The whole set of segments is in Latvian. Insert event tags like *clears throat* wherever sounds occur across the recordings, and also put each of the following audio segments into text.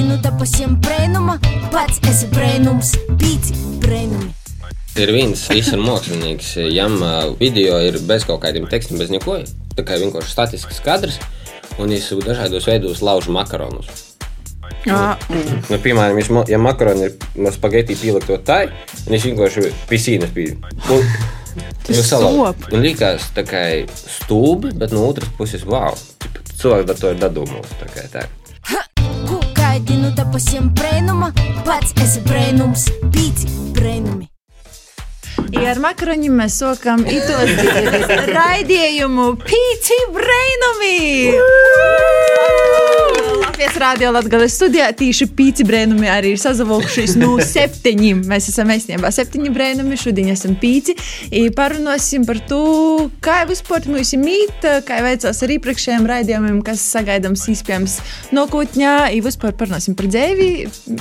Atgādinu te pasiem brēnuma, pats esi brēnums, pīci brēnumi. Ir viens visur mākslinieks, jam video ir bez kaut kādiem tekstiem, bez neko. Tā kā vienkārši statisks kadrs, un viņš dažādos veidos lauž makaronus. Jā, Nu, piemēram, viņš, mo- ja makaroni ir no spagetti pieliekto tā, un viņš vienkārši pisīnas pīļ. Nu, Tas sop. Man liekas, tā kā stūbi, bet no otras puses, wow, cilvēks ar to ir dadomos. Tā kā tā. Atgādinu te pasiem brēnuma, pats esi brēnums, pīci brēnumi. Ja ar makaroņiem mēs sākam raidījumu Pīci Brainami! Latvijas Rādio Latvijas studijā tīši pīci brēnumi arī ir sazavalkušies no *laughs* septiņiem. Mēs esam īstenībā septiņi brēnumi, šodien esam pīci. Parunāsim par to, kā vispār mums ir mīt, kā veicās ar iepriekšējiem raidījumiem, kas sagaidāms iespējams nākotnē. Vispār parunāsim par dzēvi,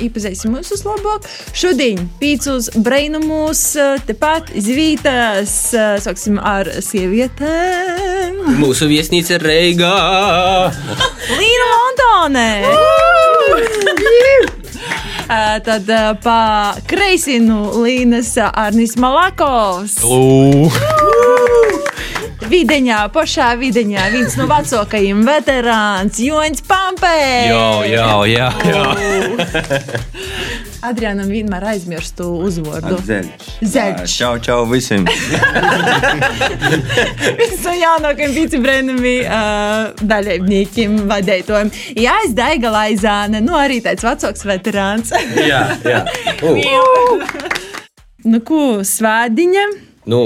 iepazīsim mūsu labāk. Šodien pīcus brēnumus tepat zvītas, sāksim ar sievietēm. Mūsu viesnīca ir Reigā! *laughs* Līna Montāne! Ā, Tad ā, pa kreisinu līnijas Arnis Malakovs. Videņā, pašā videņā, viens no vecākajiem veterāns, Joņš Pampē. jā, jā, jā. Adrianam vienmēr aizmirstu uzvārdu. Zeļš. Zeļš. Čau, čau visiem. *laughs* No jaunākajiem vicepremjeriem, uh, dalībniekiem, vadītājiem. Jā, es Daiga Laizāne, nu arī tāds vecāks veterāns. jā, jā. *laughs* Uh. nu, ko, svētdiņa? Nu,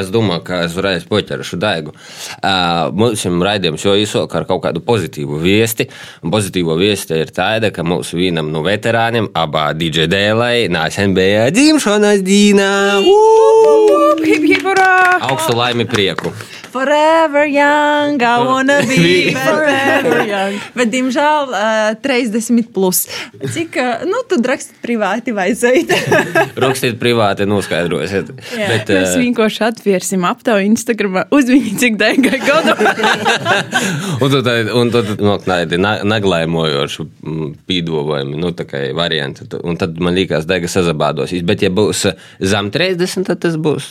es domāju, ka es varēšu poķeršu daigu. Uh, mums ir raidījums jau izsaka ar kaut kādu pozitīvu viesti. Un pozitīvo viesti ir tāda, ka mūsu vienam no veterāniem, abā DJ dēlai, nāsen bija dzimšanas urā! Augstu laimi prieku. Forever young, I wanna be forever young. Bet, diemžēl, uh, 30 plus. Cik, uh, nu, tu raksti privāti vai zaidi? Rakstiet privāti, noskaidrosiet. Jā. Bet, Mēs vienkārši atvērsim aptauju Instagram, uzvini, cik dēļ gadu. *laughs* un tad, un tad nu, tādi na- naglēmojoši mm, pīdovojumi, nu, tā kā varianti. Un tad man liekas, dega sazabādosīs. Bet, ja būs zem 30, tad tas būs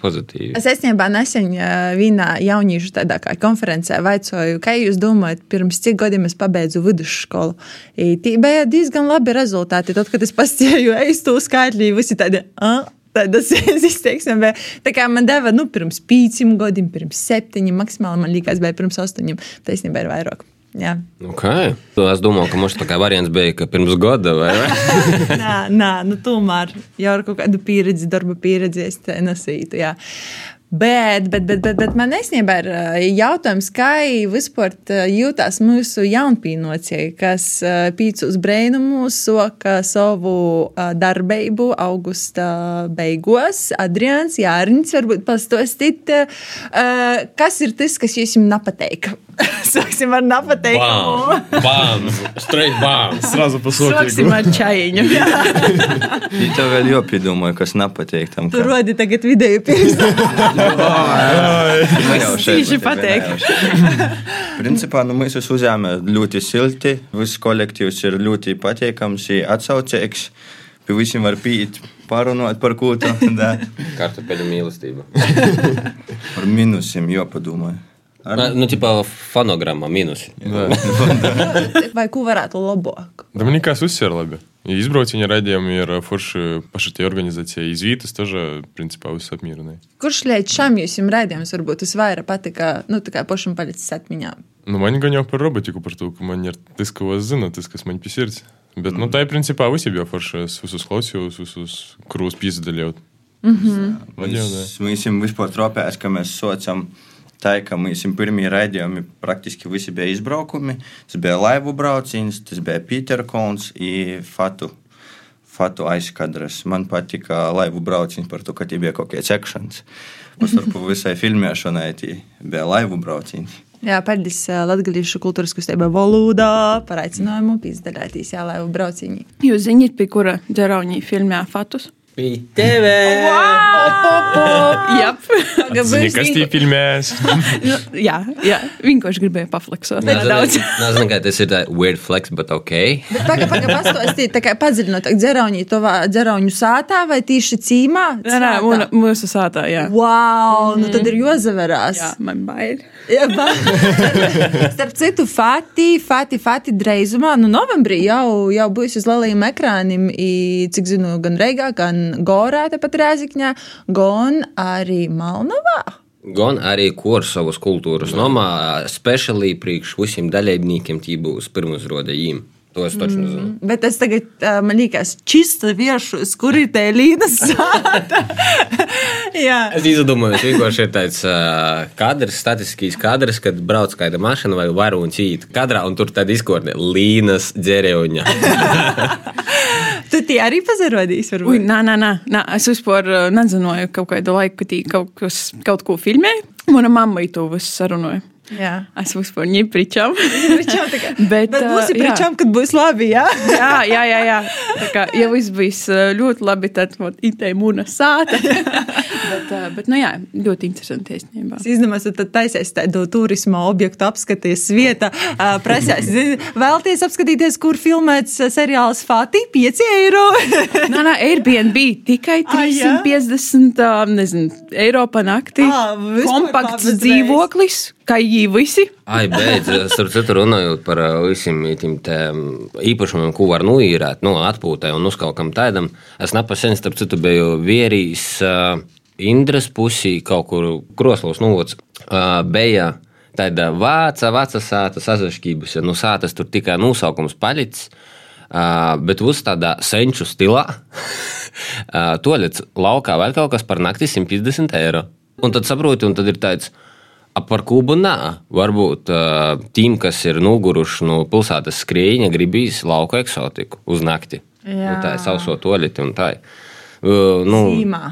pozitīvi. Es īstenībā nesen vienā jauniešu tādā kā konferencē vaicoju, kā jūs domājat, pirms cik gadiem es pabeidzu vidusskolu. Tī bija diezgan labi rezultāti. Tad, kad es pastīju eistu skaitļi, visi tādi. "A?" Tādas *laughs* izteiksmes bija. Tā kā man deva, nu, pirms pieciem gadiem, pirms septiņiem, maksimāli man liekas, bija pirms astoņiem. Tā īstenībā ir vairāk. Jā. Okay. Es domāju, ka mums tā kā variants bija, ka pirms gada vai ne? *laughs* nā, nā, nu, tomēr jau ar kādu pieredzi, darba pieredzi es te nesītu. Jā. Bet, bet, bet, bet, bet man īstenībā ir ā, jautājums, kā vispār ā, jūtas mūsu jaunpienācēji, kas ā, pīcus brēnumus soka savu ā, darbību augusta beigās. Adrians Jārnis, varbūt pastāstīt, ā, kas ir tas, kas jums nepatīk. *laughs* Sāksim ar nepateikumu. Bam! Straight bam! Сразу *laughs* по Sāksim сотнику. ar čajiņu. Ja *laughs* tev vēl jopidomāju, kas nepatīk tam. Tur rodi tagad video pieredzi. Tieši pateikti. Principā nu, mēs visi uzņēmām eh, ļoti silti, viss kolektīvs ir ļoti patīkams, atsaucīgs. Pie visiem var pīt, parunāt par ko tādu. *laughs* Kartupeļu mīlestību. *laughs* par minusiem jopadomāju. Ar... Na, nu, tipā fonogramma mīnus. *laughs* Vai ko varētu labāk? Man liekas, uzsver labi. Izbrauciņa raidījumi ir forši paši tie organizācija. Izvītas tažā, principā, viss apmierinai. Kurš līdz šim jūs jums raidījums varbūt visvairāk patika, nu, tā kā pašam palicis atmiņā? Nu, man gan jau par robotiku, par to, ka man ir tas, ko es zinu, tas, kas man pisirds. Bet, mm. nu, tā ir principā visi bija forši. Es visus klausījos, visus krūs piesadalījos. Mm -hmm. Mēs, mēs jau vispār tropējām, ka mēs sociāmies Ka mums pirmie raidījumi praktiski visi bija izbraukumi. Tas bija laivu brauciens, tas bija Peterkons un Fatu. Fatu aizkadras. Man patika laivu brauciens par to, ka tie bija kaut kāds akcents. Mums tur pa visai filmēšanai tie bija laivu brauciens. Jā, ā, Latvijas kultūras kustībai valodā par aicinājumu pīzdalēties, jā, lai brauciņi. Jūs zināt, pie kura ģeraunī filmē Fatus? Piteve! Jā, Zini, kas tie filmēs? jā, jā. vienkārši gribēju pafleksot. Nedaudz. Nezinu, kā tas ir weird flex, bet ok. Bet pagaidi, pagaidi, pastāstīt, tā kā padziļinot, dzerauņi, to dzerauņu sātā vai tīši cīmā? Nē, nē, un, mūsu sātā, jā. Wow, nu tad ir jozaverās. Jā, man bail. Jā, ba- Starp citu, Fati, Fati, Fati dreizumā, nu novembrī jau, jau būs uz lielajiem ekrāniem, cik zinu, gan Reigā, gan Gorā, tepat Rēzikņā, gan arī Malnavā. Gan arī Korsovas kultūras nomā, speciāli priekš visiem dalībniekiem tī būs pirmuzroda jīm. To es taču nezinu. Bet es tagad, man liekas, čista viešu, kur ir tā līnijas sāta. *laughs* Jā. Es izdomāju, ka vienkārši ir tāds kadrs, statistisks kadrs, kad brauc kāda mašīna vai varonis īt kadrā, un tur tad izkorne līnas dzērējuņa. *laughs* Tu tie arī pazarodīs, Ui, varbūt. nē, nē, nē, nē, es vispār uh, nezināju kaut kādu laiku, kad kaut, kas, kaut ko filmēju. Mana mamma to visu sarunāja. Jā. Es vispār nepričām. Pričām, kā- *laughs* Bet, Bet būs ā, jā. pričām, kad būs labi, jā? *laughs* jā, jā, jā, jā. Tā kā, ja viss bijis uh, ļoti labi, tad itē mūna sāta. *laughs* bet, uh, bet, nu jā, ļoti interesanti īstenībā. Es izdomāju, ka tad taisīs tādu turisma objektu apskaties vietā. ā, Prasēs, vēlties apskatīties, kur filmēts ā, seriāls Fati 5 eiro. *laughs* Nē, nē, Airbnb tikai Ah, jā? 350 uh, nezinu, eiro pa naktī. Ā, vispār Kompakts dzīvoklis, jī visi. Ai, beidz, starp citu, runājot par visiem tiem mm, īpašumiem, ko var nuīrēt, no atpūtai un uzkaukam tādam. Es nepasen, starp citu, biju vierīs uh, Indras pusī, kaut kur Kroslovs novots, uh, bija tāda vāca, vāca sāta sazašķības, ja nu sātas tur tikai nosaukums palicis. Uh, bet uz tādā senču stilā *laughs* uh, toļets laukā vēl kaut kas par nakti 150 eiro. Un tad saproti, un tad ir tāds, par kubu nā. Varbūt uh, tiem, kas ir noguruši no pilsētas skrējiņa, gribīs lauku eksotiku uz nakti. Jā. Nu, tā ir sauso toļeti un tā. ir. Uh, nu, Zīmā.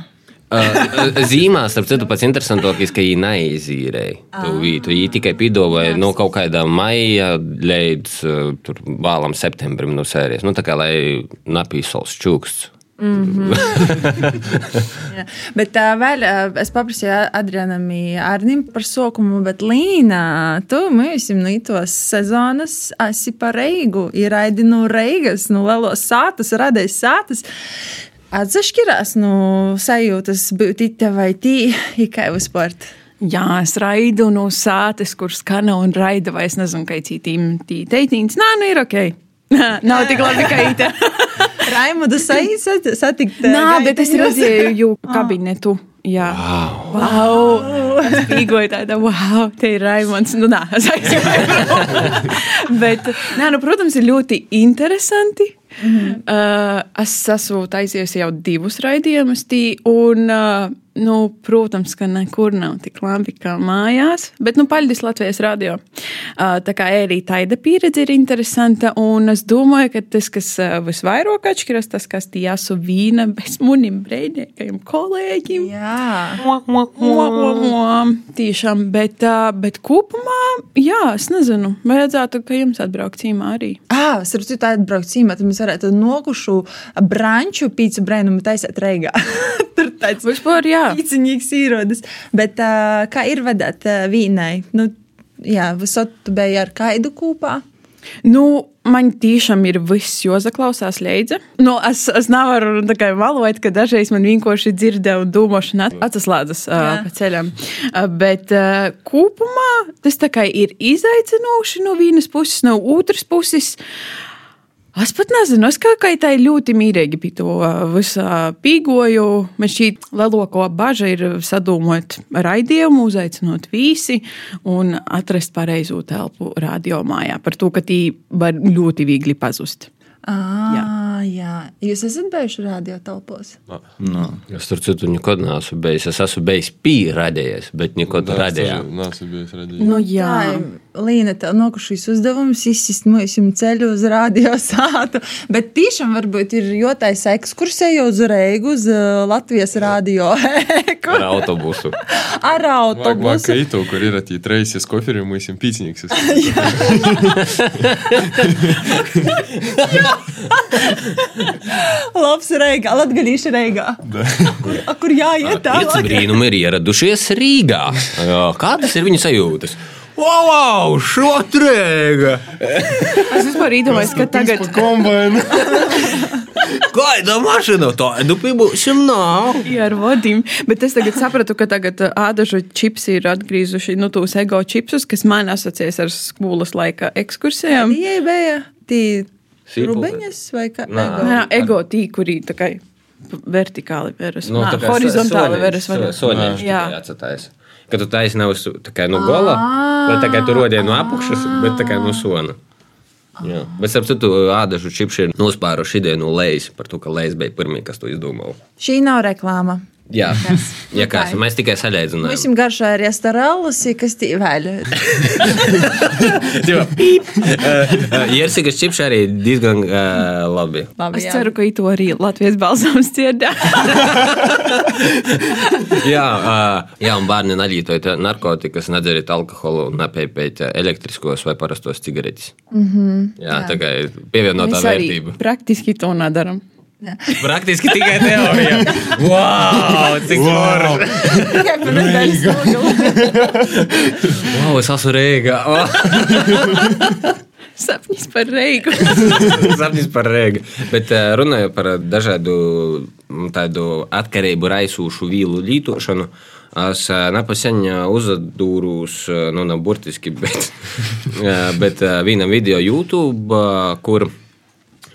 Uh, Zīmā, starp citu, pats interesantākais, ka viņi neizīrēja to vietu. Viņi tikai piedāvāja no kaut kāda maija līdz uh, tur vālam septembrim no sērijas. Nu, tā kā lai napīsols čuksts. *laughs* Jā. Bet tā vēl ā, es paprasīju Adrianam Arnim par sokumu, bet Līna, tu mums no itos sezonas esi par Reigu, ir raidi no Reigas, no lielos sātas, radēs sātas. Atsašķirās no sajūtas būt ite vai tī, ikai uz sporta. Jā, es raidu no sātes, kur skana un raida, vai es nezinu, kā citiem tī teitīns. Nē, nu ir ok. *laughs* Nav tik labi, kā ite. *laughs* Raimudu satikt. satikt Nā, bet es redzēju jū kabinetu. Jā, wow. wow. Es pīgoju tādu, wow, te ir Raimons. Nu, nā, es aizgāju. *laughs* Bet, nē, nu, protams, ir ļoti interesanti. Mm -hmm. uh, es esmu taisījusi jau divus raidījumus, tī, un, uh, nu, protams, ka nekur nav tik labi kā mājās. Bet, nu, paldies Latvijas radio. Tā kā arī tāda pieredze ir interesanta, un es domāju, ka tas, kas visvairāk atšķiras, tas, kas esmu vīna bez munim brīvniekajiem kolēģiem. Jā. Tiešām, bet, ā, bet kopumā, jā, es nezinu, vajadzētu, ka jums atbraukt cīmā arī. Ah, starp citu, atbraukt cīmā, tad mēs varētu nokušu branču pīci brēnumu taisēt reigā. *laughs* Tur tāds Vispār, jā. Pīciņīgs īrodas. Bet uh, kā ir vadāt uh, vīnai? Nu, jā, visot tu biji ar kaidu kūpā. Nu, man tiešām ir viss jāsaklausās līdzi. Nu, es, es nevaru kā valot, ka dažreiz man vienkārši dzirdēju un domāšana at- atslēdzas uh, pa ceļam. Uh, bet uh, kopumā tas ir izaicinoši no vienas puses, no otras puses. Es pat nezinu, es kā, ir ļoti mīlīgi pie to uh, visā pīgoju. Man šī lielākā bažas ir sadomot raidījumu, uzaicinot visi un atrast pareizo telpu radiomājā par to, ka tī var ļoti viegli pazust. Ah, jā. jā. Jūs esat bijuši radio telpos? Nu, Es tur citu nekad neesmu bijis. Es esmu bijis pierādījies, bet nekad radījā. Es biju redzējis. Nu, jā, Līna, tev nokušīs uzdevums izsist mūsu ceļu uz radio sātu, bet tiešām varbūt ir jotais ekskursija uz Reigu, uz uh, Latvijas radio. Ar autobusu. *laughs* Ar Vāk, vāk, autobusu. itu, kur ir tie reizes koferi, mēs esam pīcnieks. *laughs* *laughs* *laughs* Labs reigā, latgaļīša reigā. Kur, a, kur jāiet Pieci tālāk? brīnumi ir ieradušies Rīgā. Jā, Kādas ir viņu sajūtas? Wow, wow šotrēga! Es vispār iedomājos, ka tagad. Kombaini. Gaida *laughs* *laughs* mašīna, tādu pibūsim nav. Jā, ar vodiem. Bet es tagad sapratu, ka tagad uh, ādažu čipsi ir atgriezuši nu, tos ego čipsus, kas man asociējas ar skolas laika ekskursijām. Tie bija tie Sīpoli. Rubeņas vai kā? Nā. Ego. Jā, ego tīkurī tā kā vertikāli veras. Nu, Nā, tā kā horizontāli veras. so- Soļiņš Jā. tikai atsatājas. Kad tu taisi nav uz no gola, vai tā kā tu rodies no apakšas, bet tā kā no sona. Jā. Bet, ap citu, ādažu čipši ir nospāruši ideju no lejas par to, ka lejas bija pirmie, kas to izdomāja. Šī nav reklāma. Jā, ja kāds, mēs tikai saļaicinājām. Mums garšā ir jastarālas, kas tī vēl. *laughs* Jersikas čipši arī diezgan uh, labi. Labi, Es jā. ceru, ka to arī Latvijas balsams dzirdā. *laughs* Jā, uh, jā, un bērni neļītojot narkotikas, nedzeriet alkoholu un nepēpēt elektriskos vai parastos cigaretes. Mm -hmm, jā, jā, tā kā pievienotā Mēs arī vērtība. praktiski to nedaram. Praktiski tikai teorija. Wow, cik forši! Wow, es esmu Rīgā. *laughs* Sapnis par reigu. *laughs* Sapnis par Rīgā. Bet eh, runājot par dažādu mm, tādu atkarību raisūšu vīlu lietošanu. Es eh, uzdūrus, eh, nu, ne burtiski, *laughs* bet, bet vienam video YouTube, kur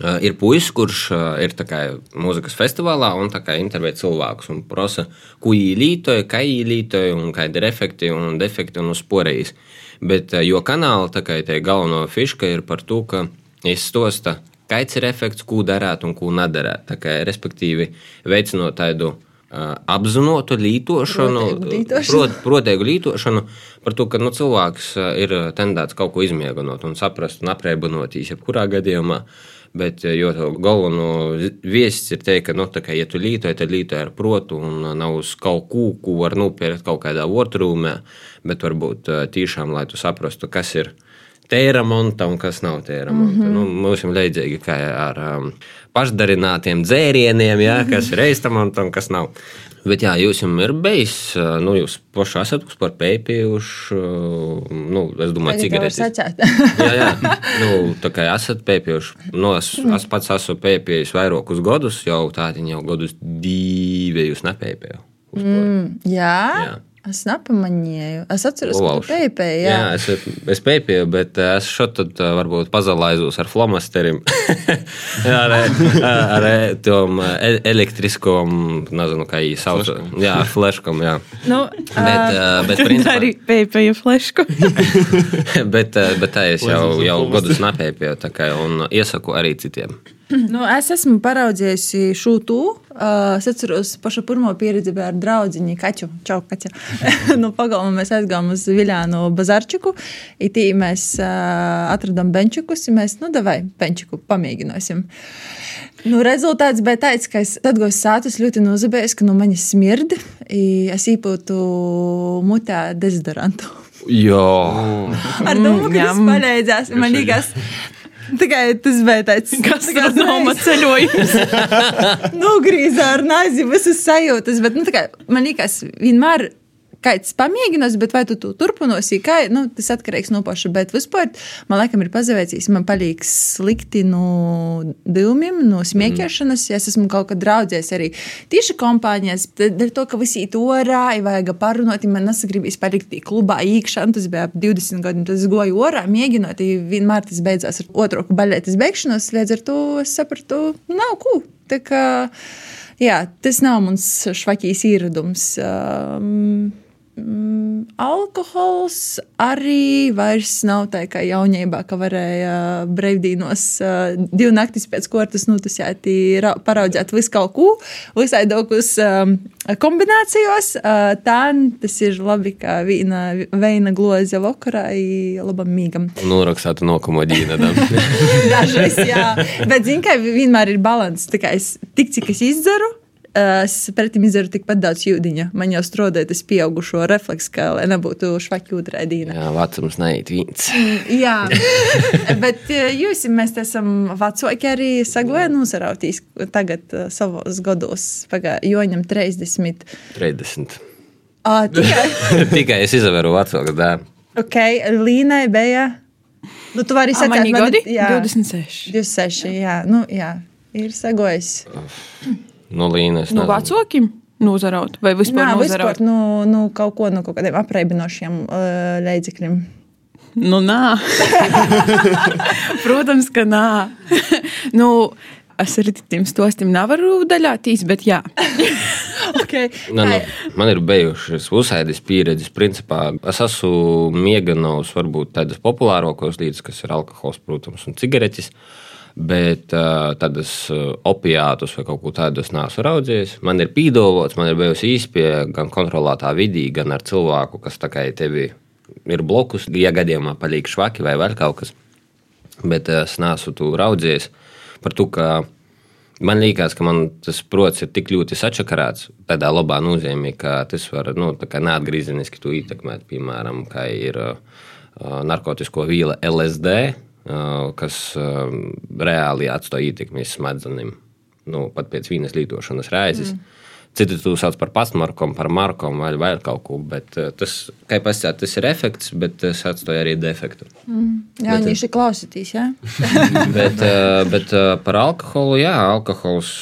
ir puisis, kurš uh, ir kā mūzikas festivālā un kā intervē cilvēkus un prasa, ko lietoja, kā lietoja, un kādi ir efekti un defekti un uzsporējis. Bet uh, jo kanāla kā tā galvenā fiška ir par to, ka es stosta, kāds ir efekts, ko darāt un ko nedarāt. Kā, respektīvi, veicinot tādu uh, apzinātu lietošanu, Protēgu lietošanu, par to, ka nu, cilvēks uh, ir tendēts kaut ko izmēģināt un saprast un aprēķinotīs jebkurā gadījumā. Bet, eh, galveno viesis ir teikt, ka, nu, tā kā, ja tu lītoji, tad lītoji ar protu un eh, nav uz kaut ko, ko var nopirkt kaut kādā otrūmē, bet varbūt eh, tiešām, lai tu saprastu, kas ir tēra monta un kas nav tēra monta. Mm -hmm. nu, mums ir līdzīgi kā ar um, pašdarinātiem dzērieniem, ja, kas ir reiztamonta un kas nav. Bet jā, jūs jau ir bijis, nu, jūs paši esat uz par pēpījuši, nu, es domāju, cigaretes. jā, jā. *laughs* Nu, tā kā esat pēpījuši, nu, es, es pats esmu pēpījis vairākus gadus, jau tādi jau gadus divi jūs nepēpēju. Mm, Jā, Jā. Es nepamanīju. Es atceros, ka Ulauši. tu pēpēji. Jā, es, es pēpēju, bet eh, es šo tad eh, varbūt pazalaizos ar flomasterim. *laughs* ar ar eh, tom eh, elektriskom, nezinu, kā viņi sauc. Jā, ar fleškom, jā. Nu, Bet, eh, bet principā, arī pēpēja flešku. *laughs* bet, bet tā es jau, jau gadus nepēpēju, tā kā, un iesaku arī citiem. Nu, es esmu paraudzījusi šo tu. Uh, es atceros, paša pirmo pieredzi ar draugu Kaķu. Čau, Kaķa. *laughs* no pagalma mēs aizgājām uz Viljānu bazarčiku. Itī mēs uh, atradām benčikus. un Mēs, nu, davai, benčiku pamēģināsim. Nu, rezultāts bija tāds, ka es atgūstu sātus ļoti nozabējis, ka no manis smirdi. Es īpūtu mutē dezodorantu. Jā, Ar domu, ka tas Njam. palīdzēs. Man liekas, tikai tas bija tāds *laughs* Kas tā kā tas nav mēs- *laughs* ceļojums? nogrīzā ar nāzi visas sajūtas. Bet, nu, kā, man liekas, vienmēr kāds pamēģinās, bet vai tu to turpinosi, kā nu, tas atkarīgs no paša. Bet vispār man laikam ir pazaveicis, man palīk slikti no dūmiem, no smieķēšanas. Ja es esmu kaut kad draudzējis arī tieši kompānijas, tad ar to, ka visi to orā, vajag parunāt, man nesagribīs palikt klubā īkšā. Tas bija ap 20 gadiem, tas goju orā, mēģinot, vienmēr tas beidzās ar otro baļētas beigšanos. Līdz ar to es sapratu, nav ko. Tā kā, jā, tas nav mans švakīs ieradums. Um, Mm, alkohols arī vairs nav tā kā jaunībā, ka varēja brīvdienos uh, divu naktis pēc kortas nutusēt, paraudzēt visu kaut ko, visai daugus um, kombinācijos. Uh, tā tas ir labi, kā vīna, veina gloze vakarā, i labam mīgam. norakstāta no komodīna. *laughs* Dažreiz, jā. Bet, zini, ka vienmēr ir balans. Tā kā es tik cik es izdzeru, Es pretim izdaru tikpat daudz jūdiņa. Man jau strādāja tas pieaugušo refleks, ka lai nebūtu švaki ūtrē dīna. Jā, vecums neiet viens. Jā, *laughs* bet eh, jūs, mēs esam vecāki arī sagloja nosarautīs tagad eh, savos gados. Pagā, Joņam 30. 30. Ā, tikai, *laughs* Tikai es izvēru vecāku dēlu. ok, Līnai bija. Nu, tu vari sakāt, man ir- jā, 26. 26, jā, nu, jā, ir sagojis. No līnijas. Nu, vecākiem nozaraut vai vispār Nā, nozaraut? vispār, nu, nu, kaut ko no kaut kādiem apreibinošiem uh, līdzekļiem. Nu, nā. *laughs* Protams, ka nā. *laughs* nu, es ar tiem stostiem nevaru daļāties, bet jā. *laughs* Okay. Nu, nu, man ir bijušas uzsēdes pieredzes. Principā es esmu mieganos, varbūt tādas populārākos līdzekļus, kas ir alkohols, protams, un cigaretes. Bet uh, tādas opiātus vai kaut ko tādu es neesmu raudzījis. Man ir pīdolots, man ir bijusi īspēja gan kontrolētā vidī, gan ar cilvēku, kas tā kā tevi ir blokus, ja gadījumā paliek švaki vai vēl kaut kas. Bet es neesmu to raudzījis par to, ka Man liekas, ka man tas prots ir tik ļoti sačakarēts, tādā labā nozīmē, ka tas var nu, neatgriezeniski ietekmēt. Piemēram, kā ir uh, narkotisko viela LSD, kas reāli atstāja ietekmi smadzenēm. Nu, pat pēc vienas lietošanas reizes. Mm. Citi to sauc par pastmarkom, par markom vai vēl kaut ko. Bet, tas, kā jau pasakāt, tas ir efekts, bet tas atstāja arī defektu. Jā, viņš ir klausītīs, jā. bet, *laughs* bet par alkoholu, jā, alkohols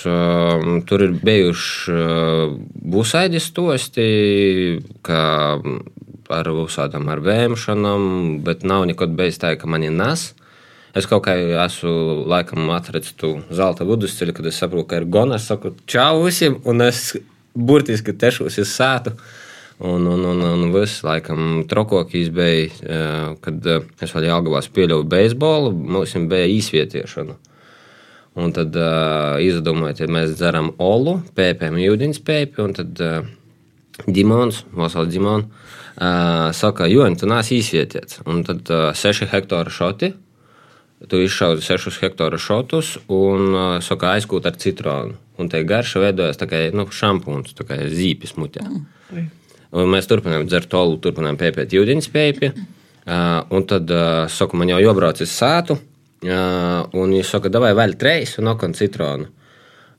tur ir bijuši būsaidi stosti, kā ar visādām ar vēmšanām, bet nav nekad bijis tā, ka man ir nas. Es kaut kā esmu laikam atradzis to zelta vidusceļu, kad es saprotu, ka ir gona. Es saku, čau visiem, un es burtiski tešos uz sētu. Un, un, un, un viss, laikam, trokokīs bija, kad es vēl Jālgavā spēlēju beisbolu, mums bija īsvietiešana. Un tad uh, izdomājot, ja mēs dzeram olu, pēpēm, ūdens pēpi, un tad uh, Dimons, Vasals Dimons, uh, saka, jo, tu nāc īsvietiets. Un tad uh, 6 hektāru šoti, tu izšauji 6 hektāru šotus un saka, aizkūt ar citronu. Un tie garša veidojas tā kā nu, šampūns, tā kā zīpes mutē. Un mēs turpinām dzert olu, turpinām pēpēt ūdens pēpi. Uh, un tad uh, saka, man jau jābrauc uz sātu. Uh, un viņš saka, vai vēl treis un okon citronu.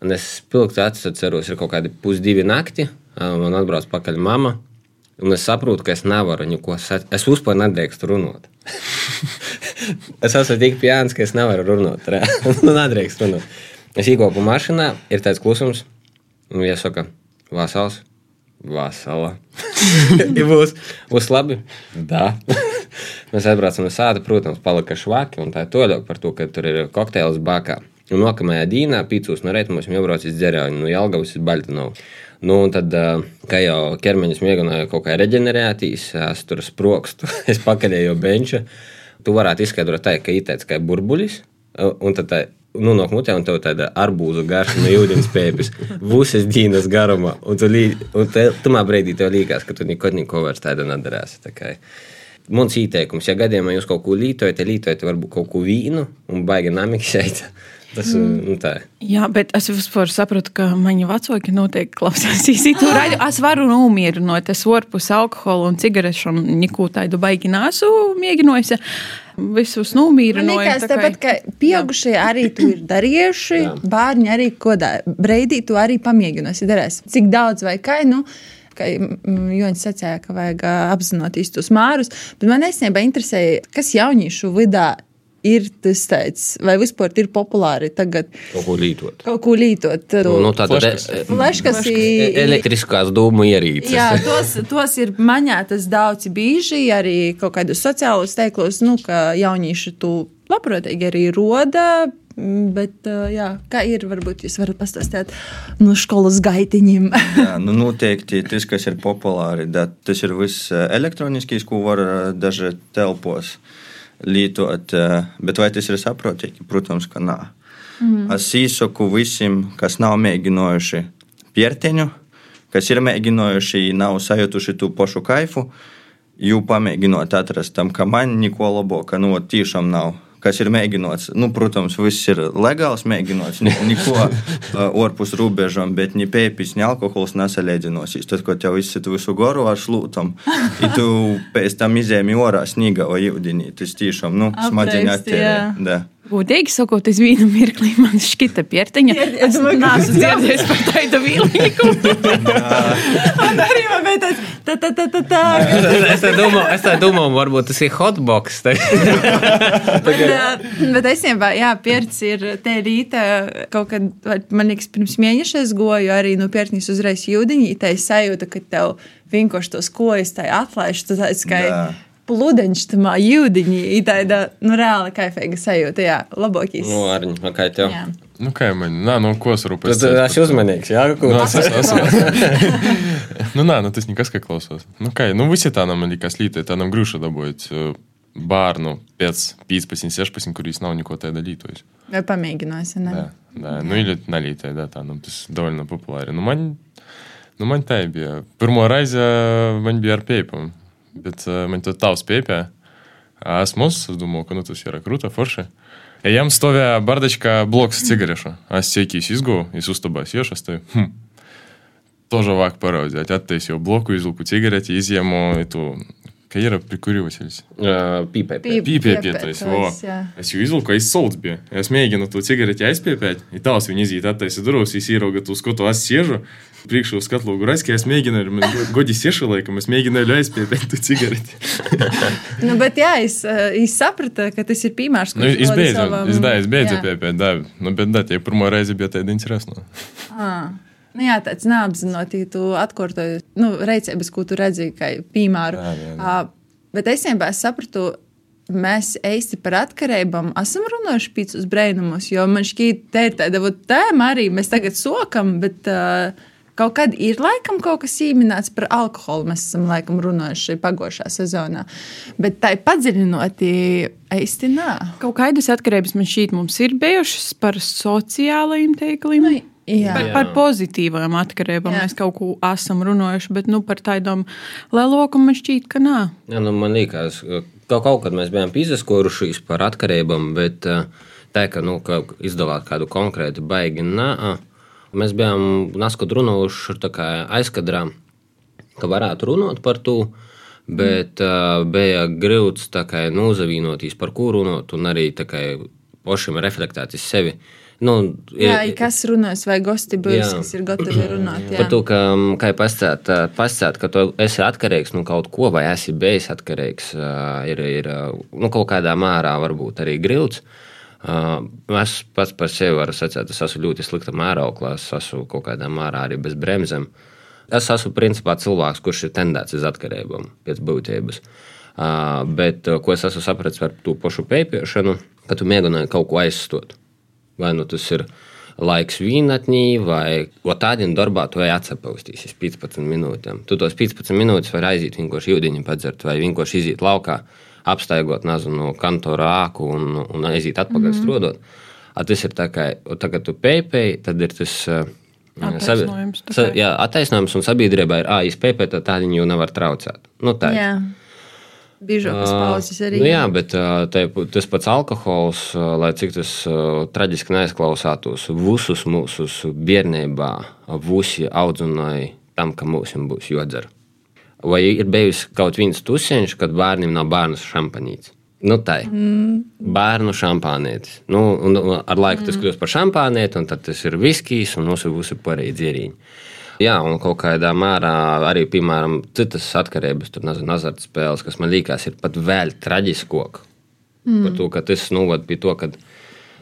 Un es pilgti atceros, ir kaut kādi pusdivi nakti. Uh, man atbrauc pakaļ mama. Un es saprotu, ka es nevaru neko sacīt. Es vispār nedrīkstu runāt. *laughs* es esmu tik pjāns, ka es nevaru runāt. *laughs* nu, nedrīkst runāt. Es iekopu mašīnā, ir tāds klusums. Un viņa saka, vasals, vasala. *laughs* ja būs, būs labi? Da. Mēs atbraucam uz sāta, protams, palika švaki un tā toļāk par to, ka tur ir kokteils bakā. Un nākamajā dienā, pīcūs no rīta, mums jau brauc iz dzerāņu, no Jelgavas uz Baltinovu. Nu, un tad, kā jau ķermenis mēģināja kaut kā reģenerēties, es tur sprokstu, *laughs* es pakaļēju benču. Tu varētu izskaidrot tā, ka itēts kā burbuļs, un tad tā, nu, no mutē, un tev tāda arbūza garša no ūdens pēpes, *laughs* visas dienas garumā, un tu, lī, un te, tumā brīdī tev liekas, ka tu nekad neko vairs tāda nedarēsi. Tā kā. Mans ieteikums, ja gadījumā jūs kaut ko lītojat, lītojat varbūt kaut ko vīnu un baigi namiksēt. Tas mm. nu, tā ir. Jā, bet es vispār saprotu, ka mani vecāki noteikti klausās to raidījumu. Es varu nomierināt, es orpus alkoholu un cigarešu un neko tādu baigi nesu mēģinājusi. Visus Man nomierināju. liekas, tāpat, ka pieaugušie arī to ir darījuši, bērni arī kodā breidī to arī pamēģinājuši darīt. Cik daudz vai kā, nu, kā Joņš sacīja, ka vajag apzināties tos mārus, bet man īstenībā interesēja, kas jauniešu vidā ir tas tāds, vai vispār ir populāri tagad Kaut ko lītot. kaut ko lītot. Nu, nu, tāda Fleškas. e- Fleškas e- ir. elektriskās dūmu ierīces. Jā, *laughs* tos, tos ir maņētas daudz bieži arī kaut kādos sociālos teiklos, nu, ka jaunieši to labprātīgi arī roda. mm, Bet, jā, kā ir, varbūt jūs varat pastāstīt no skolas gaitiņiem. *laughs* Jā, nu noteikti tas, kas ir populāri, tas ir viss elektroniskais, ko var daži telpos lietot. eh, Bet vai tas ir saprotīgi? Protams, ka nē. Mm. Es īsaku visiem, kas nav mēģinājuši pierteņu, kas ir mēģinājuši, nav sajutuši to pašu kaifu, jau pamēģinot atrast tam, ka man neko labāka, nu, tiešām nav kas ir mēģināts. Nu, protams, viss ir legāls mēģināts, *laughs* neko ārpus robežām, bet ne pēpis, ne alkohols nesalīdzinosies. Tad, kad tev izsit visu goru ar slūtam, ja *laughs* tu pēc tam izēmi orā snīgā vai jūdenī, tas tiešām nu, smadzeņi attīrē. Godīgi sakot, es vienu mirkli man šķita piertiņa. Es neesmu dzirdējis par tādu vīlīgu. *laughs* arī man bija tāds, tā, tā, tā, tā, tā. es tā domāju, es tā domāju, varbūt tas ir hotbox. *laughs* bet, bet es jau, jā, pierts ir te rīta kaut kad, man liekas, pirms mēneša es goju arī no piertnīs uzreiz jūdiņī, tā es sajūta, ka tev vienkārši tos kojas tā atlaiž, ka... Jā pludeņš tam jūdiņā, ir tāda nu, reāla kaifīga sajūta. Jā, labākais. Nu, Arņi, nu, kā tev? Jā. Nu, kā man, nā, nu, ko es rūpēs? Tad es esmu uzmanīgs, jā, ko nu, es esmu. *laughs* nu, nā, nu, tas nekas, kā klausos. Nu, kā, nu, visi tā nam likās lītē, tā nam grūša dabūjot bērnu pēc 15, 16, kurīs nav neko tāda lītojas. Vai pamēģināsi, ne? Jā, jā, nu, ir nalītē, jā, tā, nu, tas довольно populāri. Nu, man, nu, man tā bija. Pirmo reizi man bija ar pēpumu. Bet uh, man to tavs piepē. Esmu, es domāju, ka nu, tas ir krūta forši. Ejam stāvēja bardačkā bloks cigarešu. Es sēkīs izgūju, es uztabās iešas. Tai, hm. Тоже вак пародия. Оттаисил блоку, излуку cigareti, izjemu tu ka ir prikūrīvателis. Pīpē. Pīpē, то есть, во. Es jau izlūku, es solds biju. Es mēģinu to cigareti aizpiepēt, ir tās viņa iziet attaisa durvis, es ieraugu to skotu, es siežu, priekšu skatlogu raiski, es mēģināju, man godi siešu laikam, es mēģināju aizpiepēt to cigareti. *laughs* nu, bet jā, es, es sapratu, ka tas ir piemērs, nu, es beidzu, savam... es, da, es beidzu piepēt, da, nu, bet da, tie pirmo reizi bija tāda interesanta. Ah. Nu, jā, tāds neapzināti, tu atkārtoji nu, reizes, ko tu redzēji, kā piemēru. Jā, jā, jā. Bet es vienkārši sapratu, mēs īsti par atkarībām esam runājuši pīcis brēnumus, jo man šķiet, tā ir tāda tēma arī, mēs tagad sokam, bet uh, kaut kad ir laikam kaut kas īmināts par alkoholu. Mēs esam laikam runājuši pagājušā sezonā, bet tā ir padziļinoti īsti nā. Kaut kādas atkarības man šķiet mums ir bijušas par sociālajiem teikliem. Nu, Jā. Par, par pozitīvām atkarībām mēs kaut ko esam runājuši, bet nu, par tādām lielākām man šķiet, ka nē. Jā, nu, man liekas, ka kaut kad mēs bijām izsakorušies par atkarībām, bet tā, ka, nu, ka izdalāt kādu konkrētu baigi, nē, mēs bijām naskot runājuši aizkadrā, ka varētu runāt par to. Bet mm. uh, bija grūts nozavīnoties, par ko runāt, un arī pašam reflektēt uz sevi. Uh, Nu, ir, jā, kas runās, vai gosti būs, kas ir gatavi *clears throat* runāt. Jā. Par to, ka, kā jau pasakāt, ka tu esi atkarīgs no nu, kaut ko, vai esi bijis atkarīgs, ir, ir nu, kaut kādā mērā varbūt arī grilds. Es pats par sevi varu sacīt, es esmu ļoti slikta mērauklā, es esmu kaut kādā mērā arī bez bremzēm. Es esmu principā cilvēks, kurš ir tendēts uz atkarībām pēc būtības. Bet ko es esmu sapratis par to pašu pēpiešanu, ka tu mēģināji kaut ko aizstot. Vai nu tas ir laiks vīnatnī, vai tādā darbā tu ej atsapaustīsies 15 minūtēm. Tu tos 15 minūtes vari aiziet vienkārši jūdiņu padzert, vai vienkārši iziet laukā, apstaigot nezinu, no kantora āku un, un aiziet atpakaļ mm -hmm. strādāt. A, tas ir tā, kā, tā kā tu pēpēji, tad ir tas. Attaisnojums, sabi, sa, jā, attaisnojums un sabiedrībai ir AISPP, tad tādi jau nevar traucēt. Nu, tā ir. Biežākas pauzes arī. Nu, jā, bet te, tas pats alkohols, lai cik tas traģiski neizklausātos, visus mūsu bērnībā, visi audzināja tam, ka mums būs jodzer. Vai ir bijusi kaut viens tusiņš, kad bērnam nav bērnu šampanīts? Nu, tā ir. Mm. Bērnu šampānētis. Nu, un, un ar laiku mm. tas kļūst par šampānēti, un tad tas ir viskijs un mūsu būs pārējie dzērīņi. Jā, un kaut kādā mērā arī, piemēram, citas atkarības, tur nezinu, azartspēles, kas man liekas, ir pat vēl traģiskāk. Mm. Par to, ka tas novada pie to, ka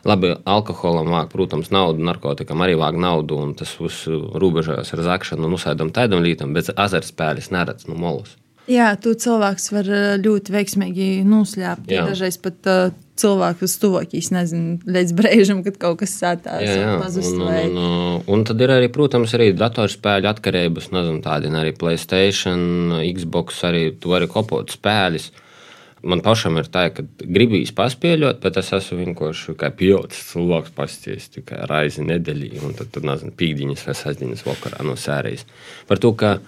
labi, alkoholam vāk, protams, naudu, narkotikam arī vāk naudu, un tas viss robežojas ar zakšanu un uzsēdam tādam lītam, bet azartspēles neredz no molus. Jā, tu cilvēks var ļoti veiksmīgi noslēpt. Dažreiz pat uh, cilvēkus tuvākīs, nezinu, līdz brīdim, kad kaut kas sātās pazust. Un, vai... un, un, un tad ir arī, protams, arī datorspēļu atkarības, nezinu, tādi arī Playstation, Xbox, arī tu vari kopot spēļus. Man pašam ir tā, ka gribīs paspēļot, bet es esmu vienkārši kā pilots, cilvēks pasties tikai raizi nedēļā, un tad tur, nezinu, pīkdiņas vai sestdienas vakarā no sērijas. Par to, ka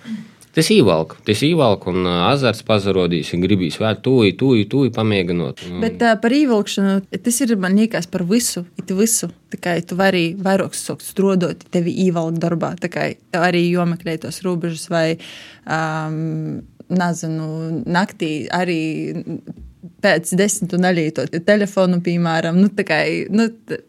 Tas īvalk, tas īvalk, un azarts pazarodīs, un gribīs vēl tūlīt, tūlīt, tūlīt pamēģinot. Nu, Bet uh, par īvalkšanu tas ir man liekas par visu. It visu. Tikai tu vari vairāk strādāt, tevi īvalk darbā. Tikai arī jomeklē tos robežas vai, um, nezinu, naktī arī pēc desmit un nelietot telefonu, piemēram, nu, kā, nu,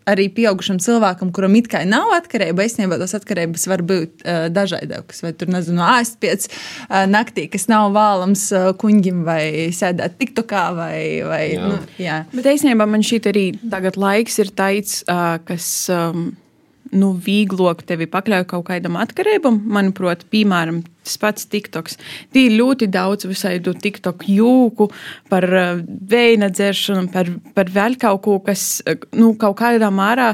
arī pieaugušam cilvēkam, kuram it kā nav atkarība, īstenībā tās atkarības var būt uh, dažādākas. Vai tur, nezinu, āst pēc uh, naktī, kas nav vēlams uh, kuņģim, vai sēdēt tiktokā, vai, vai jā. nu, jā. Bet īstenībā man šī arī tagad laiks ir tāds, uh, kas. Um, nu, vieglāk tevi pakļaut kaut kādam atkarībam, manuprāt, piemēram, Tas pats TikToks. Tī ir ļoti daudz visādu TikTok jūku par veina dzeršanu, par, par vēl kaut ko, kas nu, kaut kādā mērā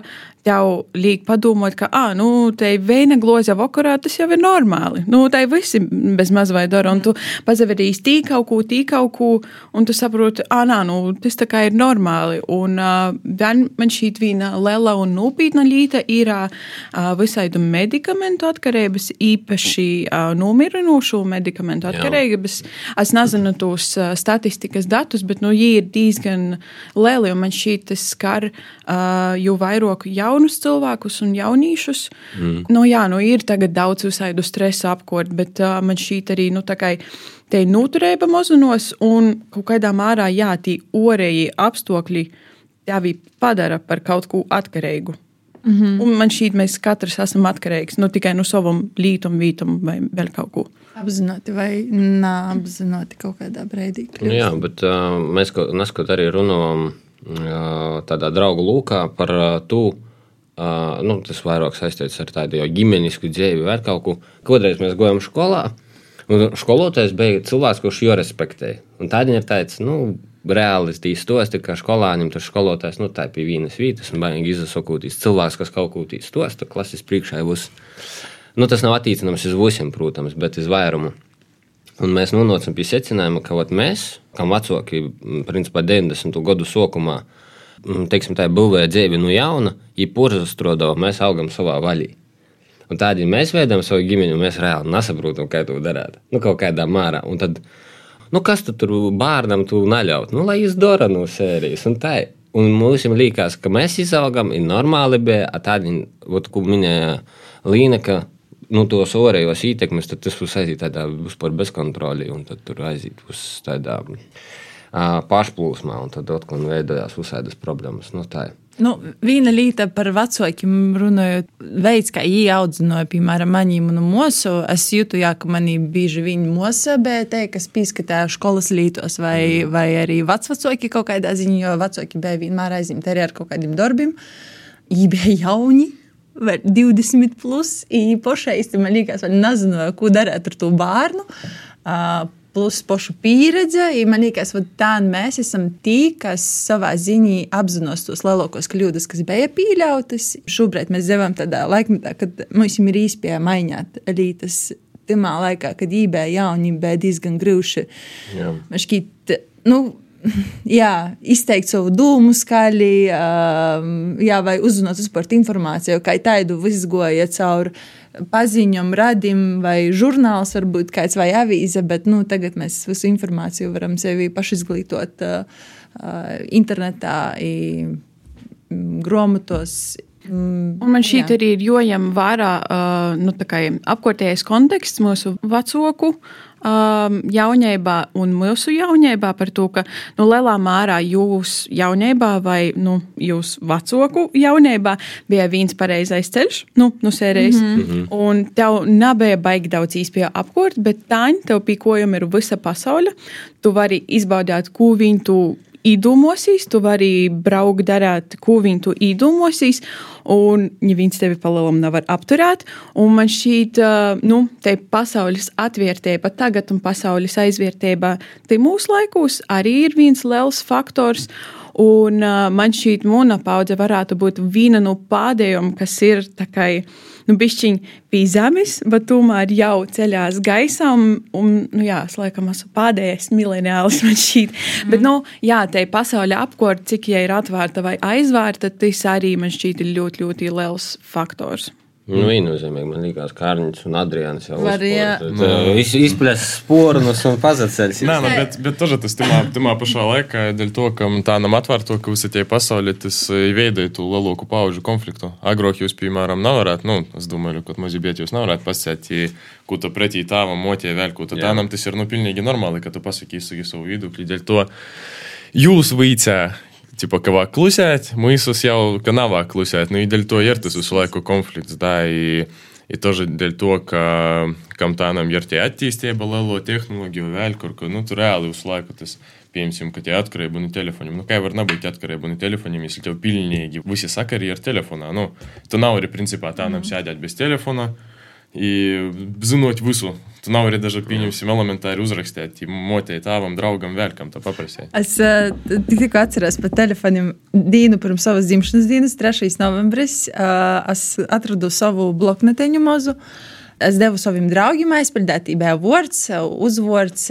tev liek padomāt, ka, ah, nu, te veina gloza vakarā, tas jau ir normāli. Nu, tai visi bez maz vai dara, un tu pazaverīs tī kaut ko, tī kaut ko, un tu saproti, ah, nā, nu, tas tā kā ir normāli. Un uh, man šī viena liela un nopietna lieta ir uh, visādu medikamentu atkarības, īpaši uh, nomierinošu medikamentu atkarības. Es nezinu tos uh, statistikas datus, bet, nu, viņi ir diezgan lieli, un man šī tas skar, uh, jo vairāk jau jaunus cilvēkus un jauniešus. Mm. Nu, jā, nu, ir daudz visādu stresa apkort, bet uh, man šī arī nu, te ir noturēba mazunos un kaut kādā mērā, jā, tie orēji apstākļi tevi padara par kaut ko atkarīgu. Mm -hmm. Un man šķiet, mēs katrs esam atkarīgs nu, tikai no savam lītam, vītam vai vēl kaut ko. Apzināti vai neapzināti kaut kādā brīdī. Nu, jā, bet uh, mēs neskot arī runājam uh, tādā draugu lūkā par uh, to, Uh, nu, tas vairāk saistīts ar tādu ģimenisku dzīvi vai kaut ko. Kādreiz mēs gājām skolā, un skolotājs bija cilvēks, kurš jau respektēja. Un tādā ir tāds, nu, reāli stosti, ka skolānim tas skolotājs, nu, tā pie vienas vietas, un baigi izsakūtīs cilvēks, kas kaut ko tīs stosta, klases priekšā būs. Nu, tas nav attiecināms uz visiem, protams, bet uz vairumu. Un mēs nonācām pie secinājuma, ka ot, mēs, kam vecāki, principā 90. gadu sākumā, Mm, teiksim, tā būvēja dzīvi no jauna, ja purzas strādāja, mēs augam savā vaļā. Un tādā mēs veidojam savu ģimeni, un mēs reāli nesaprotam, kā to darīt. Nu, kaut kādā mērā. Un tad, nu, kas tu tur bērnam tu neļaut? Nu, lai viņš dara no sērijas. Un tā. Un mums liekas, ka mēs izaugam, ir normāli, bet tādi, ko minēja Līna, ka nu, tos orējos ietekmes, tad tas būs aiziet tādā vispār bezkontrolī, un tad tur aiziet uz tādā pašplūsmā, un tad atkal veidojās uzsēdas problēmas. Nu, Nu, viena lieta par vecākiem runājot, veids, kā ieaudzināja, piemēram, maņīm un mūsu. Es jūtu, jā, ka manī bieži viņi mūsu BT, kas pīskatīja skolas lītos, vai, mm. vai arī vecvecāki kaut kādā ziņā, jo vecāki bija vienmēr aizņemti arī ar kaut kādiem darbiem. Viņi bija jauni. 20 plus, īpaši, man liekas, nezināju, ko darīt ar to bērnu. Uh, plus pašu pieredze. Man liekas, ka tā mēs esam tie, kas savā ziņā apzinos tos lielākos kļūdas, kas bija pieļautas. Šobrīd mēs dzīvojam tādā laikmetā, kad mums ir īstenībā maiņāt elītes. Tajā laikā, kad īstenībā jaunība bija diezgan. Šķiet, nu, *laughs* jā, izteikt savu dūmu skaļi, jā, vai uzzināt par informāciju, kā tādu izgoja cauri paziņam, radim vai žurnāls, varbūt kāds vai avīze, bet nu, tagad mēs visu informāciju varam sevi pašizglītot uh, uh, internetā, i, mm, grāmatos. Mm, Un man šī arī ir jojama vērā uh, nu, apkārtējais konteksts mūsu vecāku um, jaunībā un mūsu jaunībā par to, ka nu, lielā mērā jūs jaunībā vai nu, jūs vecāku jaunībā bija viens pareizais ceļš, nu, nu sērijas. Mm -hmm. Un tev nebija baigi daudz īspēja apkort, bet tā, tev pīkojumi ir visa pasaule. Tu vari izbaudīt, ko viņi tu īdomosīs, tu vari braukt darīt, ko viņi tu īdomosīs un viņš tevi palielam nevar apturēt. Un man šķiet, nu, pasaules atvērtība tagad un pasaules aizvērtība, te mūsu laikos arī ir viens liels faktors. Un uh, man šī mūna paudze varētu būt viena no pēdējām, kas ir tā kā nu, bišķiņi pie zemes, bet tomēr jau ceļās gaisā. Un, un nu, jā, es laikam esmu pēdējais mileniālis man šķiet. Mm. Bet, nu, jā, te pasaule apkārt, cik ja ir atvērta vai aizvērta, tas arī man šķiet ir ļoti, ļoti liels faktors. Nu, viennozīmīgi man liekas, ka Kārnis un Adrians jau Var, jā. iz, izplēs spornus un pazaceļus. Nē, nu, bet, bet тоже tas timā, timā pašā laikā, dēļ to, ka tā nam atver to, ka visi tie pasaulē, tas veidoja tu lielāku paužu konfliktu. Agrāk jūs, piemēram, nevarētu, nu, es domāju, ka mazi bieti jūs nevarētu pasēt, ko tu pretī tāvam motie vēl, ko tu tādam, tas ir, nu, pilnīgi normāli, ka tu pasaki savu viedokli. Dēļ to jūs vīcē типа, ka vāk klusēt, mūsus jau, ka nav vāk klusēt. Nu, и дēļ to ir tas visu laiku konflikts, да, и, и тоже дēļ to, ka, kam tā nam ir tie attīstība, lielo tehnoloģiju vēl, kur, ka, nu, tu reāli visu laiku tas, piemēram, ka tie atkarība no telefoniem. Nu, kā var nebūt atkarība no telefoniem, ja tev pilnīgi visi sakari ir telefonā? Nu, tu nav arī principā tā nam sēdēt bez telefona. И zinot visu, tu nav arī daži pieņemsim elementāri uzrakstīt, motēji tāvam draugam vēl kam to paprasīt. Es uh, tikko atceros par telefoniem dienu pirms savas dzimšanas dienas, 3. novembris. Uh, es atradu savu bloknoteņu mazu. Uh, Es devu saviem draugiem aizpildītībā vārds, uzvārds,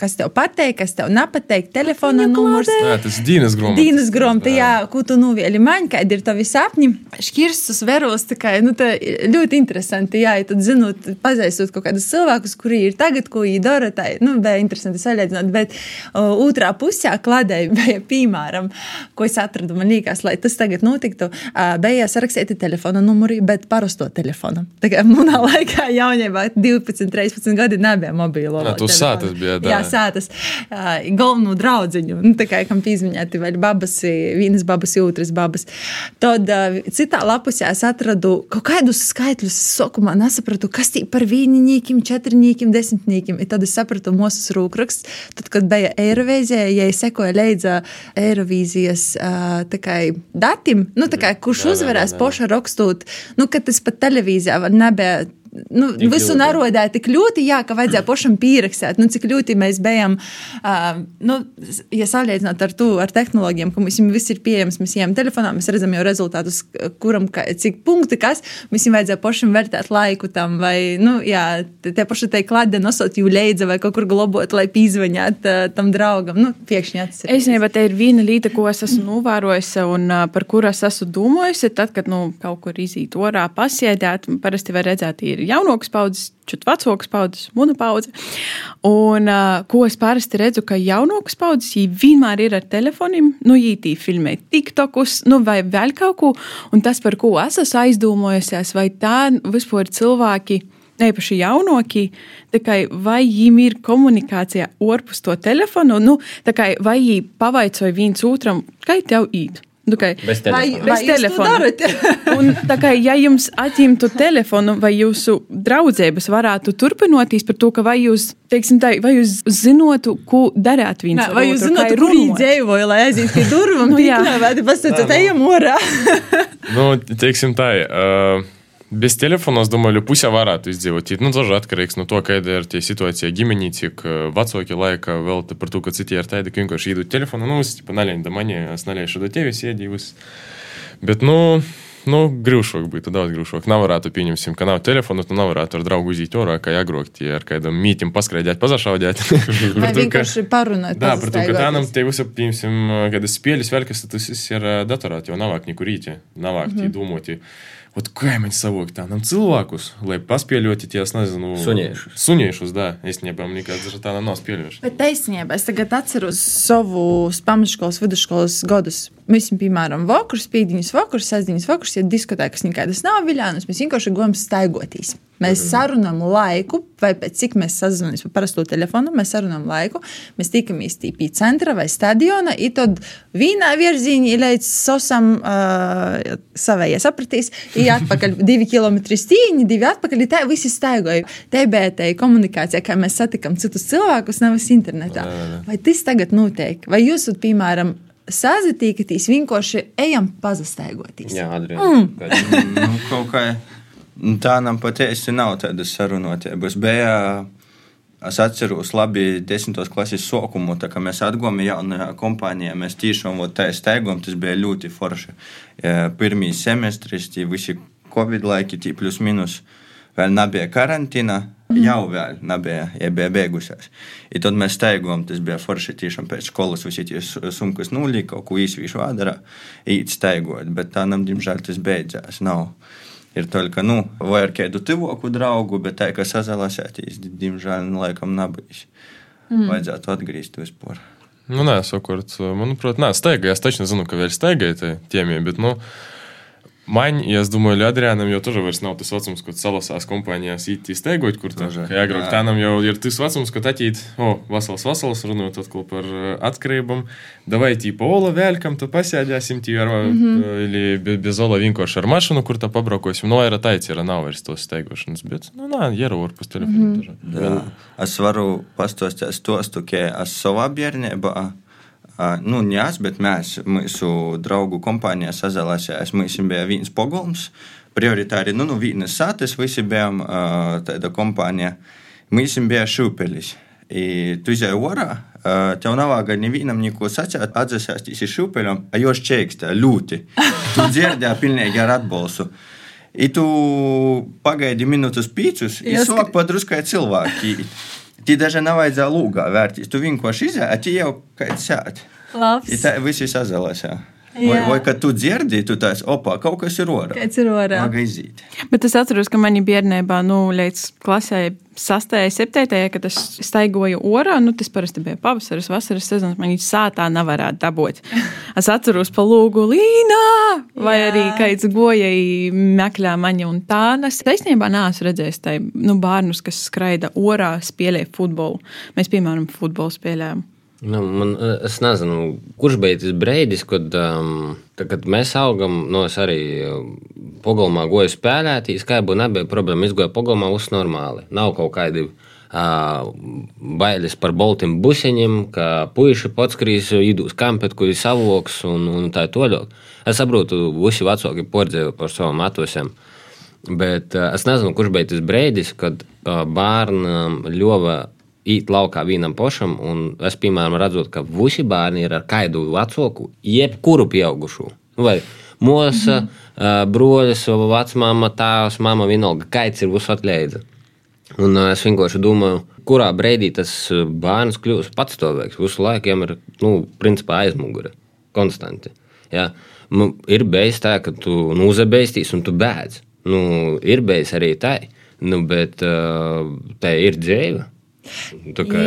kas tev pateikt, kas tev nepateikt, telefona numurs. Jā, tas ir Dīnas grāmata. Dīnas grāmata, jā, ko tu nuvieli man, kādi ir tavi sapņi. Škirstus, veros, tā kā, nu, tā ļoti interesanti, jā, ja tad zinot, pazīstot kaut kādus cilvēkus, kuri ir tagad, ko viņi dara, tā, nu, bija interesanti salīdzināt, bet uh, otrā pusē kladēja *laughs* bija, piemēram, ko es atradu, man liekas, lai tas tagad notiktu, uh, bija sarakstīti telefona numuri, bet parasto telefonu. Tā kā *laughs* manā *laughs* laikā, jaunībā, 12, 13 gadi nebija mobilo. Jā, tu sātas bija. Jā, sātas. Galveno draudziņu, nu, tā kā kam pīzmiņāti vēl babas, vienas babas, otras babas. Tad citā lapusē es atradu kaut kādus skaitļus. Sokumā nesapratu, kas tī par vienīņiem, četrniekiem, desmitniekiem. I tad es sapratu mūsu rūkraksts. Tad, kad bija Eirovīzija, ja es sekoju līdzi Eirovīzijas datiem, nu, kā, kurš uzvarēs poša rakstot, nu, kad tas pat televīzijā nebija nu, visu narodēja tik ļoti, jā, ka vajadzēja *clears throat* pašam pierakstīt, nu, cik ļoti mēs bijām. Uh, nu, ja salīdzināt ar to, ar tehnoloģijām, ka mums viss ir pieejams, mēs ejam telefonā, mēs redzam jau rezultātus, kuram, ka, cik punkti, kas mums vajadzēja pašam vērtēt laiku tam, vai, nu, jā, tie paši te klāte nosot jū leidza vai kaut kur globot, lai pīzvaņāt uh, tam draugam, nu, piekšņi atceries. Es nezinu, te ir viena lieta, ko es esmu novērojusi un uh, par kuru es esmu domājusi, tad, kad, nu, kaut kur izīt orā pasiedēt, parasti var redzēt, ir jaunākas paudzes, čut vecākas paudzes, mana paudze. Un uh, ko es parasti redzu, ka jaunākas paudzes vienmēr ir ar telefoniem, nu, ītī filmē TikTokus, nu, vai vēl kaut ko. Un tas, par ko es esmu aizdomājusies, vai tā vispār cilvēki. Īpaši jaunākie, vai viņiem ir komunikācija ārpus to telefonu, nu, vai viņi pavaicoja viens otram, kā tev īt. Nu, kā, bez telefona. Vai, vai telefona. *laughs* un, kā, ja jums atņemtu telefonu, vai jūsu draudzības varētu turpināties par to, ka vai jūs, teiksim, tā, vai jūs zinotu, ko darāt viens otru? Vai jūs zinotu, kur viņi dzīvoja, lai aizietu pie durvīm? *laughs* nu, jā, vai tas tam ejam orā? nu, teiksim tā. Uh... Без телефона, es domāju, pusē varētu izdzīvot. Nu, tas ir atkarīgs no to, kāda ir tie situācija ģimenī, cik vecāki laika vēl par to, ka citi ir tādi, ka vienkārši iedod telefonu. Nu, es tipa naļēju da mani, es naļēju do tevis iedīvus. Bet, nu, nu, grūšāk būtu, daudz grūšāk. Nav varētu, pieņemsim, ka nav telefonu, tu nav varētu ar draugu uzīt orā, kā jāgrokti, ar kādam mītim paskraidēt, pazašaudēt. Vai vienkārši parunāt. Jā, par to, ka tādam te visi, pieņemsim, kādas spēles vēl, kas tas ir datorā, jo nav vāk nekur rīti, nav vāk mm -hmm. domāti. Вот kā mēs savoktu tādam cilvēkus, lai paspēļoti ties, nezinu, suņiešus. Suņiešus, да, īstenībā man nekāds ar tādu nav spēļojuši. Bet taisnība, es tagad atceros savu pamatškolas, vidusskolas gadus. Mēs, piemēram, vakarus, pīdiņas vakarus, sestdienas vakarus, ja diskotēkas nekādas nav viļānas, mēs vienkārši gojam staigotīs. Mēs mhm. sarunājam laiku, vai pēc cik mēs sazvanāmies par parasto telefonu, mēs sarunājam laiku. Mēs tikamies pie centra vai stadiona, un tad vienā virzienā līdz sosam uh, savējai sapratīs, ir *laughs* atpakaļ divi kilometri stīņi, divi atpakaļ. Tā visi staigoja. Tā komunikācija, kā mēs satikam citus cilvēkus, nevis internetā. Vai tas tagad notiek? Vai jūs, piemēram, sazatīkaties, vienkārši ejam pazastaigoties? Jā, Adrian. Mm. nu, kaut kā. Tā nam patiesi nav tādas sarunotības. Bija, es atceros labi desmitos klases sokumu, tā kā mēs atguvām jaunajā kompānijā, mēs tiešām tā steigām, tas bija ļoti forši. Pirmī semestris, tie visi Covid laiki, tie plus minus, vēl nebija karantīna. Jau vēl nebija, ja bija beigusies. I tad mēs steigām, tas bija forši tiešām pēc skolas, visi tie sumkas nulī, kaut ko īsvīšu ādara, īt steigot, bet tā nam, diemžēl, tas beidzās. Nav. Ir tikai, nu, vai ar kādu tuvoku draugu, bet tā, ka sazalasētīs, diemžēl, nu, laikam, nebūs. Mm. Vajadzētu atgriezties vispār. Nu, nē, savukārt, manuprāt, nē, staigā. Es taču nezinu, ka vēl staigāja tie tiemie, bet, nu, Man, ja es domāju, Adrianam jau tur vairs nav tas vecums, kad salasās kompānijās īsti izteigot, kur tā ir. Agrāk tādam jau ir tas vecums, kad atīt, o, vasals, vasals, runājot atkal par atkarībām. Davai tī pola vēlkam, tu pasēdēsim tī ar, mm -hmm. bez ola vienkārši ar mašinu, kur tā pabraukosim. No, ir taici, ir nav vairs tos steigošanas, bet, nu, nā, jero var pus telefonu. Mm -hmm. Es varu pastostēt to, ka es savā bērnībā nu, ņās, bet mēs, mūsu draugu kompānijā sazalāsījās, mums bija viens pogulms, prioritāri, nu, nu vienas sātes, visi bijām tāda kompānija, mums bija šūpelis. I tu izēji orā, tev nav vajag nevienam neko sacīt, atzīsties šūpeļam, a jos čēkstē, ļoti. Tu *laughs* dzirdēji pilnīgi ar atbalstu. I tu pagaidi minūtes pīcus, i sāk padruskai cilvēki. Ti daži nevajadzēja lūgā vērtīs. Tu vienkārši izēji, ti jau kāds sēdi. Labs. Tā visi sazalās. Jā. Vai, vai kad tu dzirdi, tu tās opā, kaut kas ir orā. Kāds ir orā? Magazīt. Bet es atceros, ka manī bērnībā, nu, līdz klasē 6. 7. kad es staigoju orā, nu, tas parasti bija pavasaris, vasaras sezonas, man viņa sātā nevarētu dabūt. *laughs* Es atceros pa lūgu Līnā, vai Jā. arī kāds gojai mekļā maņa un tānas. Es īstenībā neesmu redzējis tai, nu, bērnus, kas skraida orā, spēlē futbolu. Mēs, piemēram, futbolu spēlējām. Nu, man, es nezinu, kurš bija tas brīdis, kad, um, tā, kad mēs augām. No es arī pagalmā goju spēlēt, skaibu nebija problēma. Izgoja pagalmā, viss normāli. Nav kaut kādi uh, bailes par boltiem busiņiem, ka puiši podskrīs, idūs kampēt, kur ir savoks un, un tā tālāk. Es saprotu, visi vecāki pordzēja par savām atosiem. Bet uh, es nezinu, kurš bija tas brīdis, kad uh, bērnam ļova īt laukā vienam pašam, un es, piemēram, redzu, ka visi bērni ir ar kādu vecāku, jebkuru pieaugušu. Vai mosa, mm -hmm. broļus, vecmāma, tēvs, māma, vienalga, kāds ir visu atļaidza. Un es vienkārši domāju, kurā brīdī tas bērns kļūs patstāvīgs. Visu laiku viņam ir, nu, principā aizmugure, konstanti. Ja? Ir bijis tā, ka tu nu, uzabēstīs un tu bēdz. Nu, ir bijis arī tā, nu, bet uh, tā ir dzīve. Tā kā,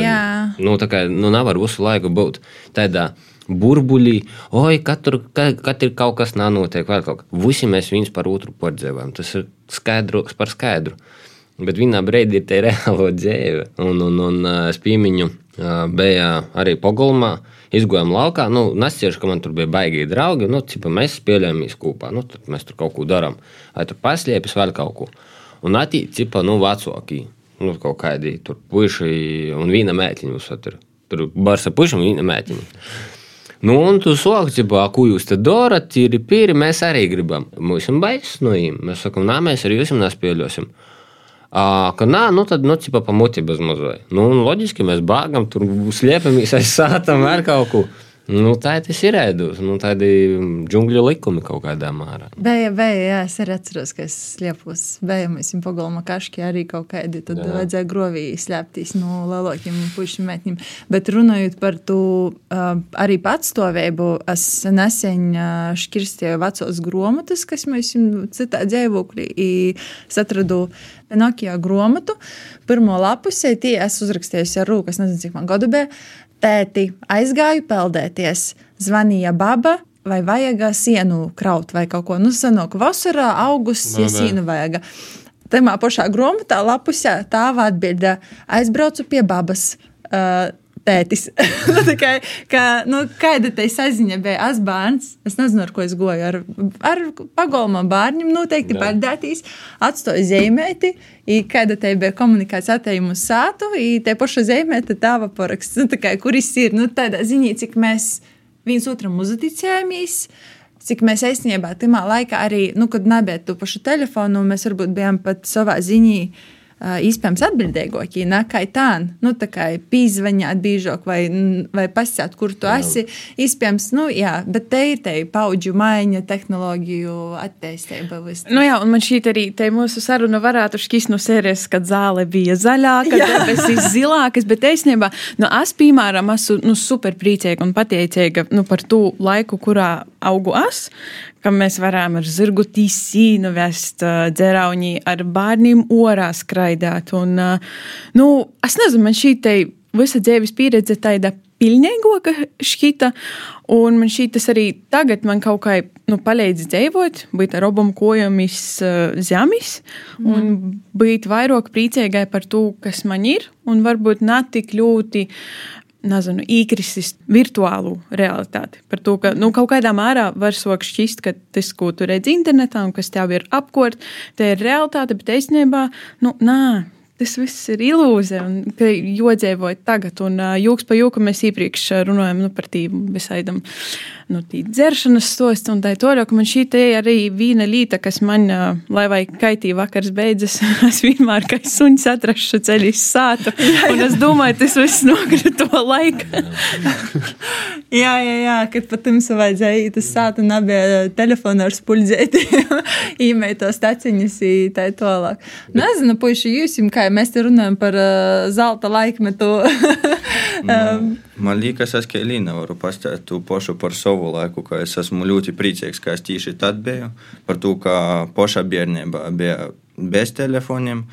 nu, tā kā nu, nevar visu laiku būt tādā burbuļī, oi, katru, kad ir kaut kas nenotiek, vai kaut kas. Visi mēs viens par otru pārdzīvojam. Tas ir skaidrs par skaidru. Bet vienā brīdī ir *laughs* tā reāla dzīve. Un, un, un es piemiņu, bija arī pogulmā. Izgājām laukā, nu, nesiešu, ka man tur bija baigi draugi. Nu, cipa, mēs spēlējamies kopā, nu, tad mēs tur kaut ko darām. Vai tur paslēpjas vēl kaut ko. Un attīstība, nu, vecāki nu, kaut kādi tur puiši un viena mētiņa uzsver. Tur bars ar puišiem un viena mētiņa. Nu, un tu sāki, ko jūs te darat, ir pīri, mēs arī gribam. Mums ir bailes no viņiem. Mēs sakām, nā, mēs arī jums nespēļosim. Uh, ka nā, nu tad, nu, cipa pamuti bez mazai. Nu, loģiski mēs bāgam, tur slēpamies aiz sātam ar kaut ko. Nu, tā tas ir ēdus, nu, tādi džungļu likumi kaut kādā mērā. Bija, bija, jā, es arī atceros, ka es slēpos. Bija, mēs jau pagalma kaški arī kaut kādi, tad jā. vajadzēja grovī slēpties no lielākiem pušiem metņiem. Bet runājot par to uh, arī patstāvību, es nesen uh, škirstīju vecos gromatus, kas mēs citā dzīvoklī, es atradu Nokia gromatu. Pirmo lapusē tie es uzrakstīju ar rūku, es nezinu, cik man gadu bija. Tēti, aizgāju peldēties, zvanīja baba, vai vajag sienu kraut vai kaut ko. Nu, sanāk, vasarā, augusts, no, ja sienu vajag. Tajā pašā grāmatā, lapusē, tā atbilde aizbraucu pie babas. Uh, tētis. *laughs* nu, kā, kā, nu, kāda te saziņa bija? Es bērns, es nezinu, ar ko es goju. Ar, ar pagalmā bērnam noteikti pārdētīs, atstāju zīmēti. Kāda te bija komunikācija attēluma uz sātu, un te paša zīmēta tāva paraksts. Nu, tā kā, kuris ir nu, tādā ziņā, cik mēs viens otram uzticējāmies cik mēs īstenībā tajā laikā arī, nu, kad nebija tu pašu telefonu, mēs varbūt bijām pat savā ziņā iespējams atbildīgākie, kā tā, nu, tā kā pīzvaņāt biežāk vai, vai pasēt, kur tu jā. esi. Iespējams, nu, jā, bet te ir te paudžu maiņa, tehnoloģiju attīstība. Nu, jā, un man šī arī te mūsu saruna varētu šķist no sērijas, kad zāle bija zaļāka, debesis zilākas, bet īstenībā, nu, es, piemēram, esmu nu, super priecīga un pateicīga nu, par to laiku, kurā augu es, ka mēs varam ar zirgu tīsīnu vest dzeraunī, ar bērniem orā skraidāt. Un, nu, es nezinu, man šī te visa dzīves pieredze tāda pilnīgāka šķita. Un man šī tas arī tagad man kaut kā nu, palīdz dzīvot, būt ar obām kojamis zemes mm. un būt vairāk priecīgai par to, kas man ir, un varbūt ne tik ļoti nezinu, īkristis virtuālu realitāti. Par to, ka nu, kaut kādā mērā var šķist, ka tas, ko tu redzi internetā un kas tev ir apkārt, tā ir realitāte, bet īstenībā, nu, nē tas viss ir ilūzija, un ka jodzēvoja tagad, un jūks pa jūku mēs iepriekš runājam nu, par tīm visādam nu, dzeršanas stostu un tā tālāk. Man šī te arī viena lieta, kas man, lai vai kaitī vakars beidzas, *laughs* es vienmēr kā suņs atrašu ceļu uz sātu, un es domāju, tas viss nogrita to laiku. jā, jā, jā, *laughs* kad pat jums vajadzēja tas sāta nebija telefonu ar spuļdzēti, *laughs* īmēja to staciņas, tā tālāk. Nezinu, puiši, jūs jums kā mēs te runājam par uh, zelta laikmetu? um, Man liekas, es kā Elīna varu pastāstīt to pašu par savu laiku, ka es esmu ļoti priecīgs, ka es tieši tad biju, par to, ka pašā bērnībā bija bez telefoniem.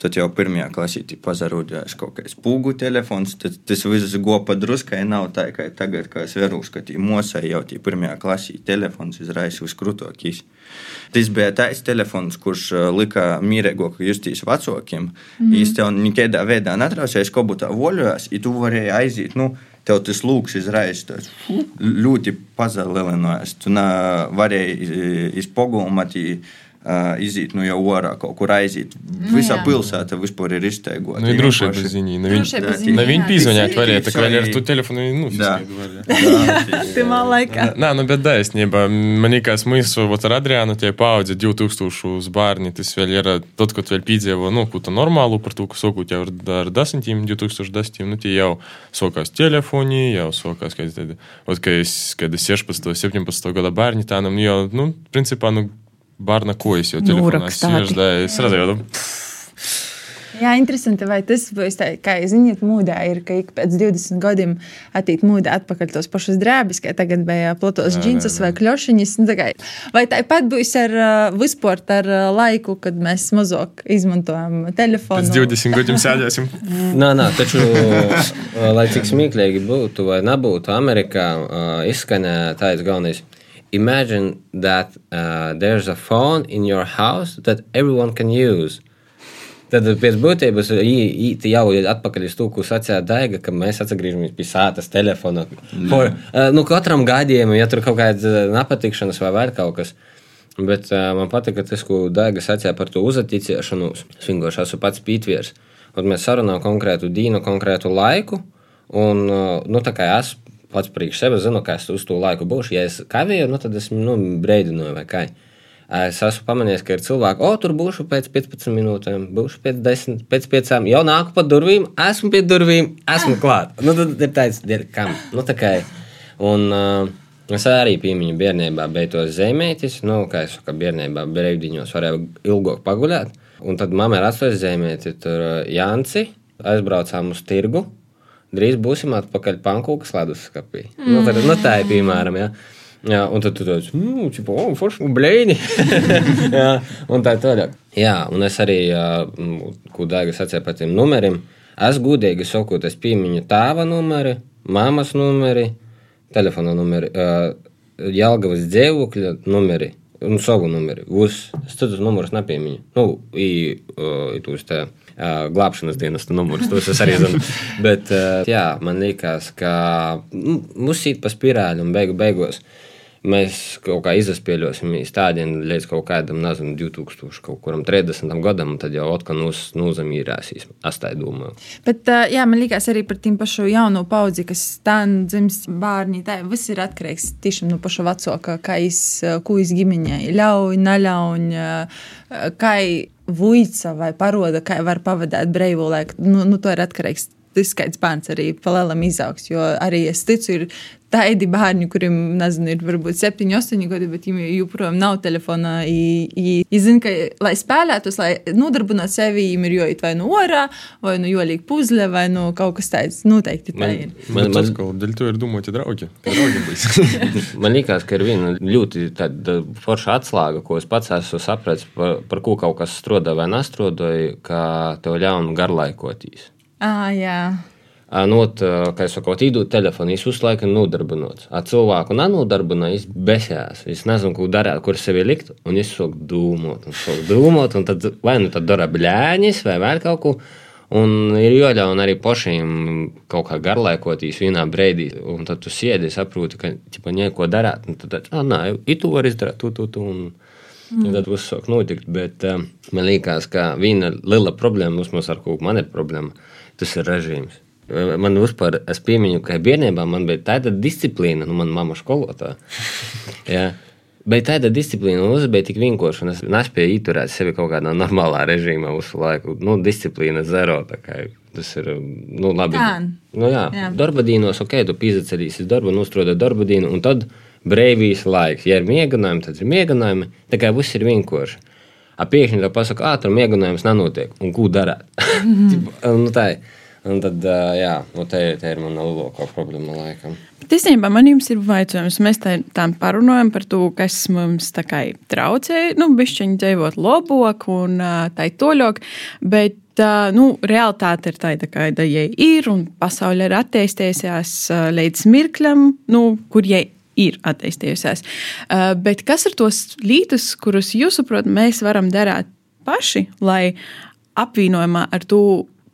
Tad jau pirmajā klasē pazarūdījās kaut kāds pūgu telefons. Tad tas viss gopa druskai nav tā, kā tagad, kad es varu uzskatīt, mosai jau tie pirmajā klasē telefons izraisa uz krūtokīs. Tas bija tāds telefons, kurš uh, lika mīrēgo justīs vecākiem. Mm. Tev nekādā veidā netraucēja, ko būtu voļojās, ja tu varēji aiziet. Nu, Tev tas lūks izraisa ļoti pazeminājies. Tu nevarēji izpogulmāt. Uh, Uh, iziet nu jau orā, kaut kur aiziet. Nu, Visā pilsētā vispār ir izteigota. Nu, ir drošības ziņā. Ne viņa pīzoņāt varēja, tā kā ar tu telefonu, nu, varēja. *laughs* Timā laikā. Nā, nu, bet daisnība. Man liekas, mēs vot ar Adriānu tie paudzi 2000 bērni, tas vēl ir, tad, kad vēl pīdzēvo, nu, ko tā normālu par to, ka sokūt jau ar 10, 2010, nu, tie jau sokās telefoni, jau sokās, kad, ot, kad es, kad es 16, 17 gada bērni, tā, nu, jau, nu, principā, nu, Barna kojas jau telefonā sēždēja. Es redzēju, Jā, interesanti, vai tas būs tā, kā ziniet, mūdā ir, ka ik pēc 20 gadiem attīt mūdā atpakaļ tos pašus drēbes, kā tagad bija platos džinsus vai kļošiņas. Nu, vai tāpat būs ar vispār ar laiku, kad mēs mazāk izmantojam telefonu? Pēc 20 gadiem sēdēsim. nā, nā, taču, lai cik smieklīgi būtu vai nebūtu, Amerikā izskanē tāds galvenais imagine that uh, there's a phone in your house that everyone can use. Tad pēc būtības jau ir atpakaļ uz to, ko sacīja Daiga, ka mēs atgriežamies pie sātas telefona. For, uh, nu, katram gadījumam, ja tur kaut kāda uh, nepatikšanas vai vēl kaut kas. Bet uh, man patīk, tas, ko Daiga sacīja par to uzticēšanos. Es vienkārši esmu pats pītvieris. Un mēs sarunājam konkrētu dienu, konkrētu laiku. Un, uh, nu, tā kā es pats priekš sevis zinu, ka es uz to laiku būšu. Ja es kavēju, nu, tad es nu, brīdināju vai kā. Es esmu pamanījis, ka ir cilvēki, o, tur būšu pēc 15 minūtēm, būšu pēc 10, pēc 5, jau nāku pa durvīm, esmu pie durvīm, esmu klāt. Nu, tad ir tāds, kam. Nu, tā kā, un uh, es arī piemiņu bērnībā beidzos zemētis, nu, kā es saku, bērnībā brīvdiņos varēju ilgāk paguļāt. Un tad mamma ir atstājusi zemēti, tur Janci, aizbraucām uz tirgu drīz būsim atpakaļ pankūkas leduskapī. Mm. Nu, tad, nu, tā ir piemēram. Ja. Jā, un tad tu tāds nu, - tipo, oh, forši, blēņi. *laughs* jā, un tā tālāk. Jā, un es arī, ko Daigas sacīja par tiem numeriem, es gudīgi sakot, es piemiņu tēva numeri, māmas numeri, telefona numeri, Jelgavas dzīvokļa numeri un savu numeri. Uz, tad numurus nepiemiņu. Nu, i, i, i, uh, glābšanas dienesta numurs. Tos es arī zinu. *laughs* Bet jā, man liekas, ka nu, mums ir pa spirāli un beigu beigās. Mēs kaut kā izaspēļosim stādiem līdz kaut kādam, nezinu, 2000 kaut kuram 30 gadam, tad jau atkal nūs, nūzamīrāsīs. Es tā domāju. Bet, jā, man liekas arī par tiem pašu jauno paudzi, kas tā dzims bērni, tā viss ir atkarīgs tiešām no paša vecāka, kā es, ko es ģimeņai ļauj, neļauj, kā vuica vai paroda, kā var pavadīt brīvu laiku. Nu, nu, to ir atkarīgs. Tas skaits bērns arī palielam izaugs, jo arī es ticu, ir tādi bērni, kuriem, nezinu, ir varbūt 7, 8 gadi, bet viņiem joprojām nav telefonā. Viņi zina, ka, lai spēlētos, lai nodarbinātu sevi, viņiem ir jāiet vai no orā, vai no jolīga puzle, vai no kaut kas tāds. Noteikti tā ir. Man, man, man, man, dēļ to ir domāti draugi. draugi *laughs* *laughs* man liekas, ka ir viena ļoti forša atslēga, ko es pats esmu sapratis, par, par ko kaut kas strādā vai nestrādāja, ka tev ļaunu garlaikotīs. Ah, jā. Not, kā jau saku, īdūt telefonu, viņš uz laiku nodarbinots. A cilvēku nenodarbina, viņš besjās. Viņš nezina, ko darīt, kur sevi likt, un viņš sāk dūmot, un sāk dūmot, un tad vai nu tad dara bļāņas, vai vēl kaut ko. Un ir jāļauj arī pašiem kaut kā garlaikotīs vienā brīdī, un tad tu sēdi, saproti, ka ķipa neko darāt, un tad, ah, nē, itu var izdarīt, tu, tu, tu, un, mm. un tad viss sāk notikt. Bet uh, man liekas, ka viena liela problēma mums, mums ar ko man ir problēma, tas ir režīms man vispār, es piemiņu, ka bērnībā man bija tāda disciplīna, nu, man mamma skolotāja. *laughs* ja. Bet tāda disciplīna mums bija tik vienkārša, un es nespēju ieturēt sevi kaut kādā normālā režīmā visu laiku. Nu, disciplīna zero. Tas ir nu, labi. Tā. Nu, jā, jā. darba dienos, ok, tu pīzaceļīsi darbu, nostrādāt darba dienu, un tad brīvīs laiks. Ja ir mēģinājumi, tad ir mēģinājumi. Tā kā viss ir vienkārši. Pēkšņi tā pasaka, tur mēģinājums nenotiek, un ko darāt? *laughs* Mm -hmm. nu, tā ir. Un tad, jā, nu te, te ir mana lielākā problēma laikam. Īstenībā man jums ir jautājums, mēs tā, tā parunājam par to, kas mums tā kā traucē, nu, bišķiņi dzīvot labāk un tā toļok, bet nu, realitāte ir tāda, kāda jai ir, un pasaule ir attīstījusies līdz mirklim, nu, kur jai ir attīstījusies. Bet kas ir tos lītus, kurus jūs saprotat, mēs varam darīt paši, lai apvienojumā ar to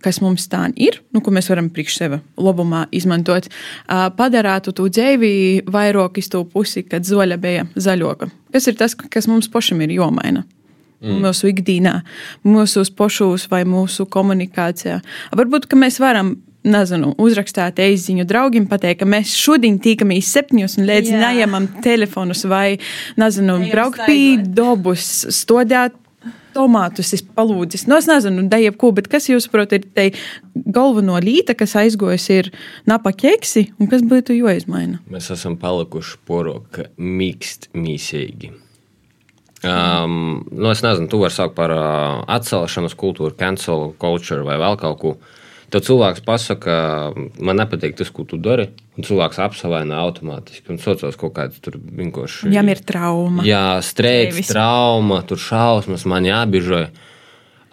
kas mums tā ir, nu, ko mēs varam priekš sevi labumā izmantot, padarātu to dzīvi vairāk iz to pusi, kad zoļa bija zaļoka. Kas ir tas, kas mums pašam ir jomaina? Mm. Mūsu ikdienā, mūsu pošos vai mūsu komunikācijā. Varbūt mēs varam nezinu, uzrakstīt e-ziņu draugiem, pateikt, ka mēs šodien tīkamies septiņos un līdz neņemam telefonus vai, nezinu, braukt pie dobus, stodēt tomātus es palūdzu. Nu, es nezinu, da jebko, bet kas jūs saprotat, ir te galveno līta, kas aizgojas, ir napa ķeksi, un kas būtu jāizmaina? Mēs esam palikuši poroka mīkst mīsīgi. Um, nu, es nezinu, tu vari sākt par uh, atcelšanas kultūru, cancel culture vai vēl kaut ko. Uh, Tad cilvēks pasakā, man nepatīk tas, ko tu dari. Un cilvēks apsavaina automātiski. Un sociāls kaut kāds tur vienkārši. Viņam ir trauma. Jā, streiks, trauma, tur šausmas, man jābižoja.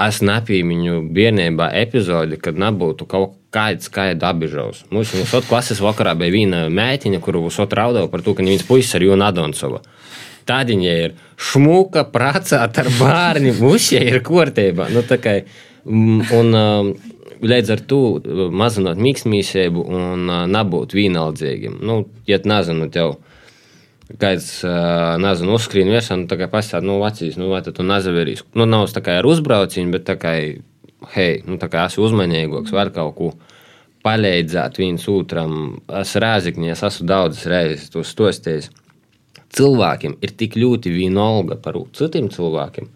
Es nepīmiņu bērnībā epizodi, kad nebūtu kaut kāds skaidrs apbižaus. Mums jau otrs klases vakarā bija viena mētiņa, kuru uz otru raudāja par to, ka viņas puisis ar Jonu Adonsova. Tādiņa ir šmuka, pracāta ar bērnu, mušie ir kārtībā. Nu, kā, un, um, līdz ar to mazināt mīkstmīsību un nebūt vienaldzīgiem. Nu, ja nezinu, tev kāds, nezinu, uzskrien virsā, nu, tā kā pastāv, nu, vecīs, nu, vai tu nezaverīs. Nu, nav tā kā ar uzbraucienu, bet tā kā, hei, nu, tā kā esi uzmanīgāks, var kaut ko palīdzēt viens otram. Es rēzikņi, es esmu daudzas reizes to stostējis. Cilvēkiem ir tik ļoti vienalga par citiem cilvēkiem.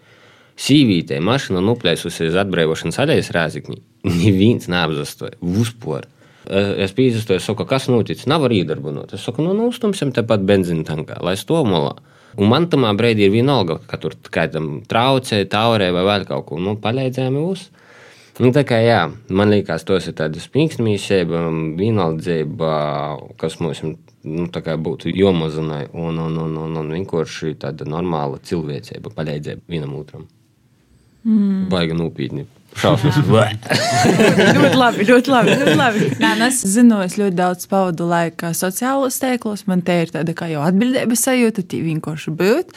Sīvītē mašīna nuplēsusies atbrīvošanas aļais rēzikņi. Neviens neapzastoja. Vispār. Es pīzastoju, saku, kas noticis, nav arī darbinot. Es saku, nu, nu uztumsim tepat benzīna tankā, lai stomolā. Un man tamā brīdī ir vienalga, ka tur kādam traucē, taurē vai vēl kaut ko. Nu, palīdzējām jūs. Nu, tā kā jā, man liekas, tos ir tādas mīkstmīsība, vienaldzība, kas mums nu, būtu jomazināja, un, un, un, un, un vienkārši tāda normāla cilvēcība, palīdzība vienam otram. Mm. Baigi nopietni. Ļoti labi, ļoti labi. Ļoti labi. *laughs* Nā, nu es zinu, es ļoti daudz pavadu laika sociālos tēklos. Man te ir tāda kā jau atbildības sajūta, tī vienkārši būt.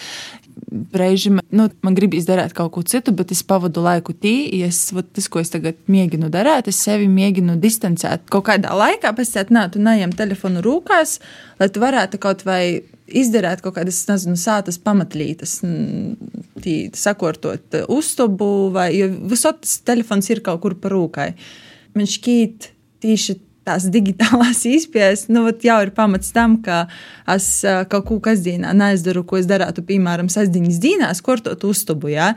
Reizēm nu, man gribas darīt kaut ko citu, bet es pavadu laiku tī. Es, vat, tas, ko es tagad mēģinu darīt, es sevi mēģinu distancēt kaut kādā laikā. Pēc tam, nā, tu neņem telefonu rūkās, lai tu varētu kaut vai izdarīt kaut kādas, nezinu, sātas pamatlītes, tī, sakortot uztubu, vai, visot tas telefons ir kaut kur par rūkai. Man šķiet, tieši tās digitālās *laughs* izpējas nu, jau ir pamats tam, ka es kaut ko kasdienā neizdaru, ko es darītu, piemēram, sastāvdaļas dienās, kortot uztubu. Ja?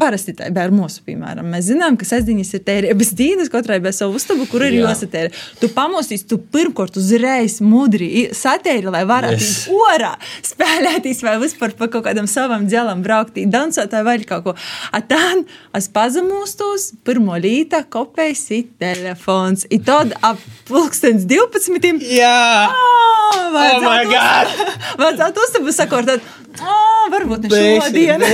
Parasti tā ir mūsu, piemēram. Mēs zinām, ka sastāvdaļas ir tērētas *laughs* dienas, katrai bez savu uztubu, kur ir jāsatērē. Tu pamostīs, tu pirmkārt uzreiz mudri satēri, lai varētu yes. orā spēlēties vai vispār pa kaut kādam savam dzēlam braukt, dansot vai kaut ko. A tad es pazemūstos, pirmo līta kopējs ir telefons. I tad ap pulkstens 12. Jā! Oh, oh my god! *laughs* Vajadzētu uztabu sakortot. Oh, varbūt ne šodien.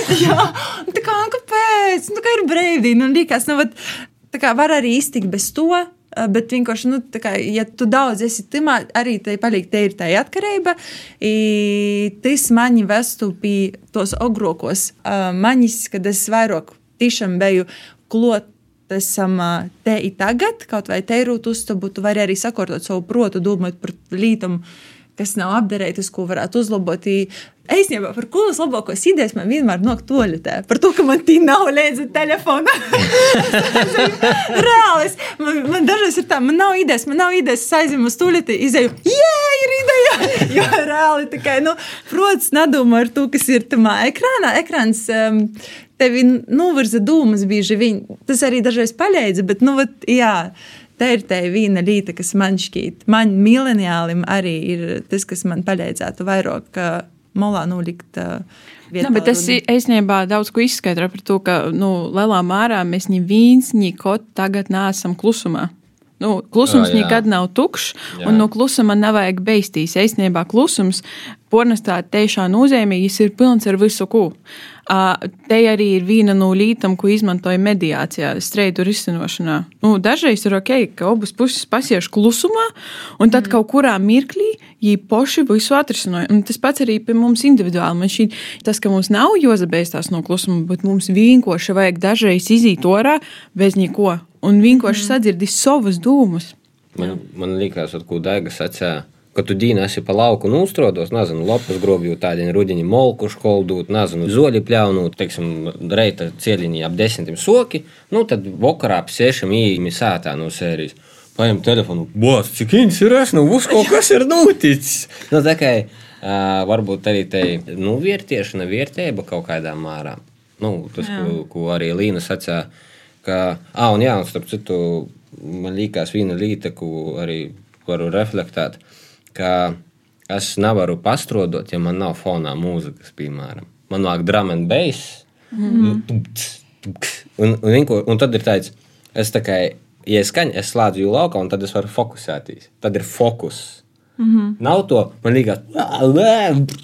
*laughs* Jā, tā kā kāpēc? Nu, kā ir brīvdiena un liekas, nu, vat, tā kā var arī iztikt bez to. Bet vienkārši, nu, kā, ja tu daudz esi timā, arī te paliek te ir tā atkarība. Tas mani vestu pie tos ogrokos uh, manis, kad es vairāk tiešām biju klot esam te i tagad, kaut vai te ir uztabu, tu vari arī sakārtot savu protu, domājot par lietām, kas nav apderētas, ko varētu uzlabot. Īstenībā par kuras labākos idejas man vienmēr nāk toļutē. Par to, ka man tī nav līdzi telefona. *laughs* Reāli. Man, man dažreiz ir tā, man nav idejas, man nav idejas, es aizēju uz toļutē, izēju, jē, ir ideja. *laughs* jo reāli tikai, nu, protams, nedomā ar to, kas ir tamā ekrānā. Ekrāns um, tevi novirza dūmas bieži vien. Tas arī dažreiz palīdz, bet, nu, vat, jā. Tā ir tā viena lieta, kas man šķiet, man mileniālim arī ir tas, kas man palīdzētu vairāk malā nolikt. Uh, Nā, bet tas īstenībā daudz ko izskaidro par to, ka nu, lielā mērā mēs ni viens, ni kaut tagad neesam klusumā. Nu, klusums oh, nekad nav tukšs, jā. un no klusuma nevajag beigties. Īstenībā klusums, pornogrāfijā tiešām nozīmīgs, ir pilns ar visu ko. Te arī ir viena no lietām, ko izmantoja mediācijā, streitu risinošanā. Nu, dažreiz ir ok, ka abas puses pasieš klusumā, un tad mm. kaut kurā mirklī viņi paši visu atrisināja. Un tas pats arī pie mums individuāli. Man šī tas, ka mums nav jāzabeigstās no klusuma, bet mums vienkārši vajag dažreiz iziet orā bez neko un vienkārši mm. sadzirdis savas dūmus. Man, man liekas, ka Daiga sacīja Kad tu dīni esi pa lauku un uztrodos, nezinu, lapas grobju, tādi rudiņi molku školdūt, nezinu, zoļi pļaunūt, teiksim, reita cieliņi ap desmitiem soki, nu tad vakarā ap sešiem īmi sētā no sērijas. Paņem telefonu, bos, cik viņas ir es, nu, uz kaut kas ir noticis. Nu, tā kā uh, varbūt arī te, nu, vērtiešana, vērtēba kaut kādā mārā. Nu, tas, jā. ko, ko arī Līna sacīja, ka, ah, un jā, un starp citu, man liekas viena lieta, ko arī varu reflektēt ka es nevaru pastrodot, ja man nav fonā mūzikas, piemēram. Man nāk drum and bass. Mm. Un, un, un, un tad ir tāds, es tā kā, ja es skaņu, es slēdzu jūlu laukā, un tad es varu fokusēties. Tad ir fokus. Mm -hmm. Nav to, man liekas,